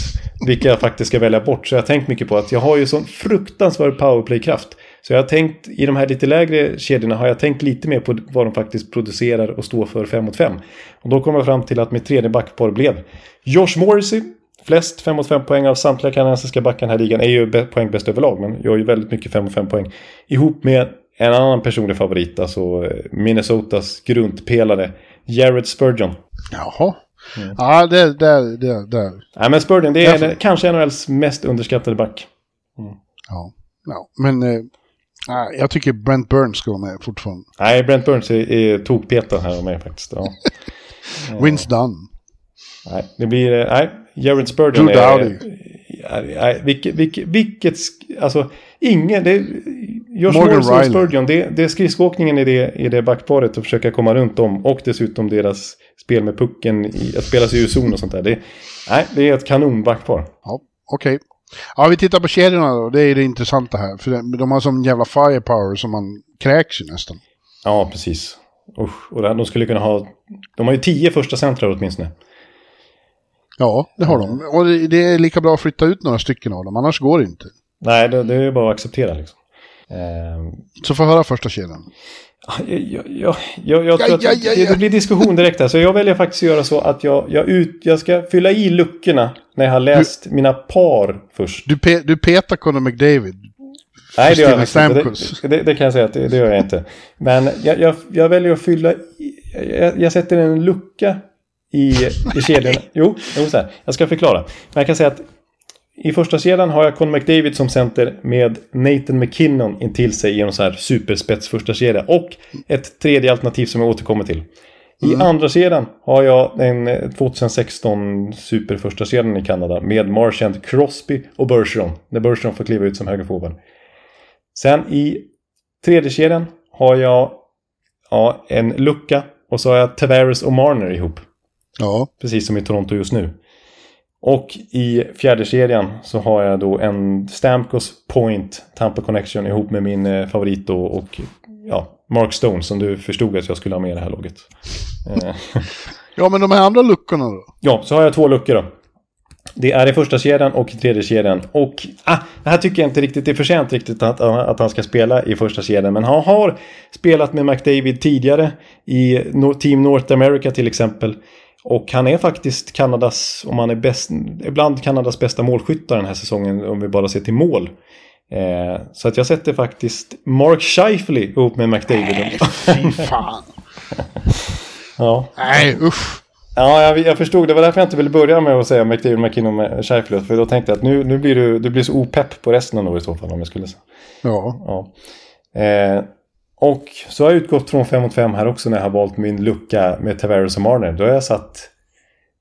vilka jag faktiskt ska välja bort. Så jag har tänkt mycket på att jag har ju sån fruktansvärd powerplay-kraft. Så jag har tänkt, i de här lite lägre kedjorna har jag tänkt lite mer på vad de faktiskt producerar och står för 5 mot 5. Och då kom jag fram till att mitt tredje backpar blev Josh Morrissey. Flest 5 mot 5 poäng av samtliga kanadensiska backar i den här ligan är ju be- poäng bäst överlag. Men jag har ju väldigt mycket 5 mot 5 poäng. Ihop med en annan personlig favorit, alltså eh, Minnesotas grundpelare Jared Spurgeon.
Jaha.
Mm.
Ja, det, det, det, det.
Nej men Spurgeon, det är
Därför-
kanske NHLs mest underskattade back.
Ja. ja. Men eh, jag tycker Brent Burns ska vara med fortfarande.
Nej, Brent Burns är, är tokpetad här mig faktiskt. Ja. <laughs>
Wins done.
Nej, det blir... eh, Nej, Jared Spurgeon
Drew
är...
Doughty.
Nej, vilket, vilket, vilket... Alltså, ingen... Det, Josh
Morgan
Morrison och. Spurgeon, det, det är skridskoåkningen i det, i det backparet och försöka komma runt dem. Och dessutom deras spel med pucken, i, att spela sig ur zon och sånt där. Det, nej, det är ett kanonbackpar.
Ja, okej. Ja, vi tittar på kedjorna då. Det är det intressanta här. För de- de har sån jävla firepower som man kräks ju nästan.
Ja, precis. Usch, och de skulle kunna ha... De har ju tio första centrar åtminstone.
Ja, det har de. Och det, är lika bra att flytta ut några stycken av dem, annars går det inte.
Nej, det, det är ju bara att acceptera liksom. Ehm,
Så få höra första kedjan.
Jag, jag, jag, jag, tror att det, det blir diskussion direkt här. Så jag väljer faktiskt att göra så att jag, jag, ut, jag ska fylla i luckorna när jag har läst mina par först.
Du, pe, du petar Conor McDavid.
Nej, det gör jag inte. Det, det, det kan jag säga att det, det gör jag inte. Men jag, jag, jag väljer att fylla i, jag, jag sätter en lucka i, i kedjan. <laughs> Jo, jo så här. Jag ska förklara. Men jag kan säga att i första kedjan har jag Conor McDavid som center med Nathan McKinnon intill sig i en så här superspets första kedja. Och ett tredje alternativ som jag återkommer till. I andra kedjan har jag den eh, 2016 super första kedjan i Kanada med Marchand, Crosby och Bergeron. När Bergeron får kliva ut som högerforward. Sen i tredje kedjan har jag ja, en lucka och så har jag Tavares och Marner ihop.
Ja.
Precis som i Toronto just nu. Och i fjärde kedjan så har jag då en Stamkos Point Tampa Connection ihop med min eh, favorit då och ja, Mark Stone som du förstod att jag skulle ha med i det här laget. Eh, <laughs>
ja, men de här andra luckorna då?
ja, så har jag två luckor då. Det är i första kedjan och i tredje kedjan. Och ah, det här tycker jag inte riktigt det är förtjänt riktigt att, att han ska spela i första kedjan. Men han har spelat med McDavid tidigare i Team North America till exempel. Och han är faktiskt Kanadas, om han är bäst, ibland Kanadas bästa målskyttar den här säsongen om vi bara ser till mål. Eh, så att jag sätter faktiskt Mark Scheifele ihop med McDavid.
Fy fan. <laughs>
ja.
Nej, usch.
Ja, jag, jag förstod. Det var därför jag inte ville börja med att säga McDavid, McKinnon med Scheifele. För då tänkte jag att nu, nu blir du, du blir så opepp på resten av i så fall om jag skulle säga.
Ja.
Ja. Eh, och så har jag utgått från 5 mot 5 här också när jag har valt min lucka med Tavares och Marner. Då har jag satt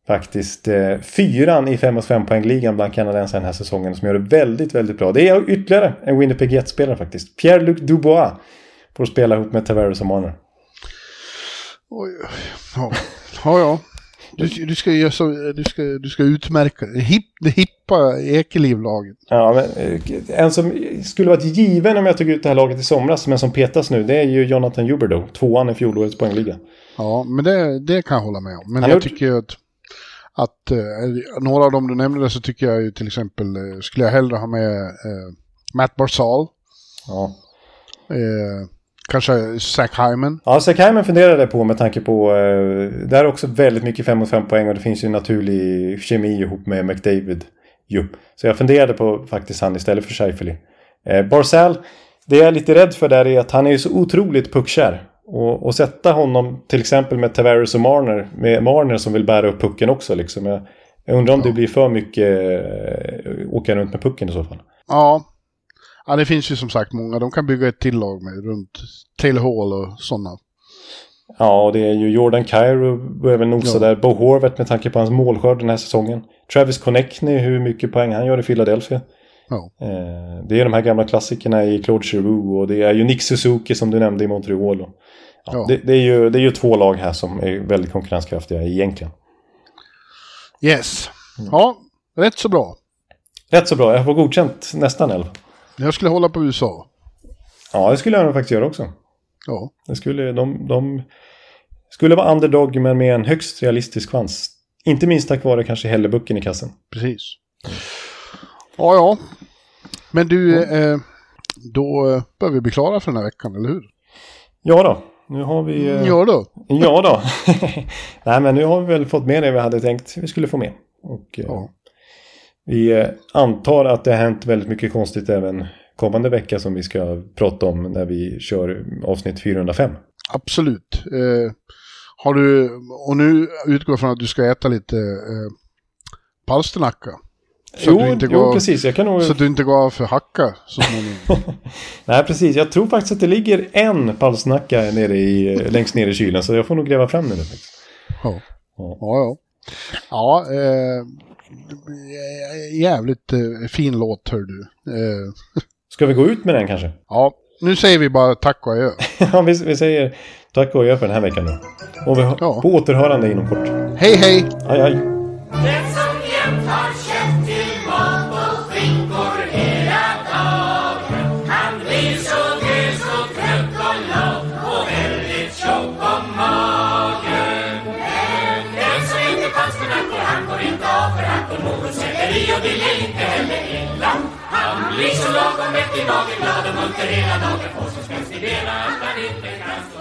faktiskt eh, fyran i 5 mot 5 poängligan bland kanadensare den här säsongen som gör det väldigt, väldigt bra. Det är ytterligare en Winnipeg Jets-spelare faktiskt. Pierre-Luc Dubois får spela ihop med Tavares och Marner.
Oj, oj. Ja, ja. ja. Du, du ska du ska, du ska utmärka. Hip, the hip toppa Ekeliv-laget.
Ja, men, eh, en som skulle varit given om jag tog ut det här laget i somras, men som petas nu, det är ju Jonathan Huberdo. Tvåan i fjolårets poängliga.
Ja, men det, det kan jag hålla med om. Men jag
gjort-
tycker ju att, att eh, några av dem du nämnde så tycker jag ju till exempel, eh, skulle jag hellre ha med eh, Matt Barzal,
Ja.
eh, kanske Zach Hyman.
Ja, Sekaimen funderade jag på med tanke på... Eh, där är också väldigt mycket 5 mot 5 poäng och det finns ju en naturlig kemi ihop med McDavid. Jo. Så jag funderade på faktiskt han istället för Scheifele. Eh, Barzal, det jag är lite rädd för där är att han är ju så otroligt puckkär. Och, och sätta honom till exempel med Tavares och Marner, med Marner som vill bära upp pucken också liksom. Jag, jag undrar om det blir för mycket eh, åka runt med pucken i så fall.
Ja. ja, det finns ju som sagt många. De kan bygga ett till lag med runt Taylor Hall och sådana.
Ja, och det är ju Jordan Cairo börjar väl nosa
Ja.
där. Bo Horvath med tanke på hans målskörd den här säsongen. Travis Connectney, hur mycket poäng han gör i Philadelphia.
Ja.
Eh, det är de här gamla klassikerna i Claude Giroux och det är ju Nick Suzuki som du nämnde i Montreal. Och, ja,
Ja.
Det, det, är ju, det är ju två lag här som är väldigt konkurrenskraftiga egentligen.
Yes.
Mm.
Ja, rätt så bra.
Rätt så bra, jag får godkänt nästan 11.
Jag skulle hålla på USA.
Ja, det skulle jag nog faktiskt göra också.
Ja,
Det skulle, de, de skulle vara underdog men med en högst realistisk chans. Inte minst tack vare kanske Hellebucken i kassen.
precis. Ja, ja. Men du, eh, då eh, bör vi bli klara för den här veckan, eller hur?
Ja då, nu har vi... eh,
Ja då. <laughs>
Ja då. <laughs> Nej men nu har vi väl fått med det vi hade tänkt vi skulle få med. Och, eh,
Ja.
Vi eh, antar att det har hänt väldigt mycket konstigt även kommande vecka som vi ska prata om när vi kör avsnitt 405.
Absolut. Eh, har du, och nu utgår jag från att du ska äta lite eh, palsternacka. Så,
jo, jo,
går,
precis. Jag kan nog...
så att du inte går av för hacka så småningom. <laughs>
Nej, precis. Jag tror faktiskt att det ligger en palsnacka nere i, eh, längst ner i kylen. Så jag får nog gräva fram den
Ja.
ja.
Ja, ja eh, jävligt eh, fin låt hör du. Eh, <laughs>
Ska vi gå ut med den kanske?
ja, nu säger vi bara tack och adjö. <laughs>
Ja, vi, vi säger tack och adjö för den här veckan nu. Och vi,
Ja.
på återhörande inom kort.
Hej hej!
Aj, aj.
Lagom mätt i magen, glad och munter hela dagen Får som skönst i delar att han inte kan stå.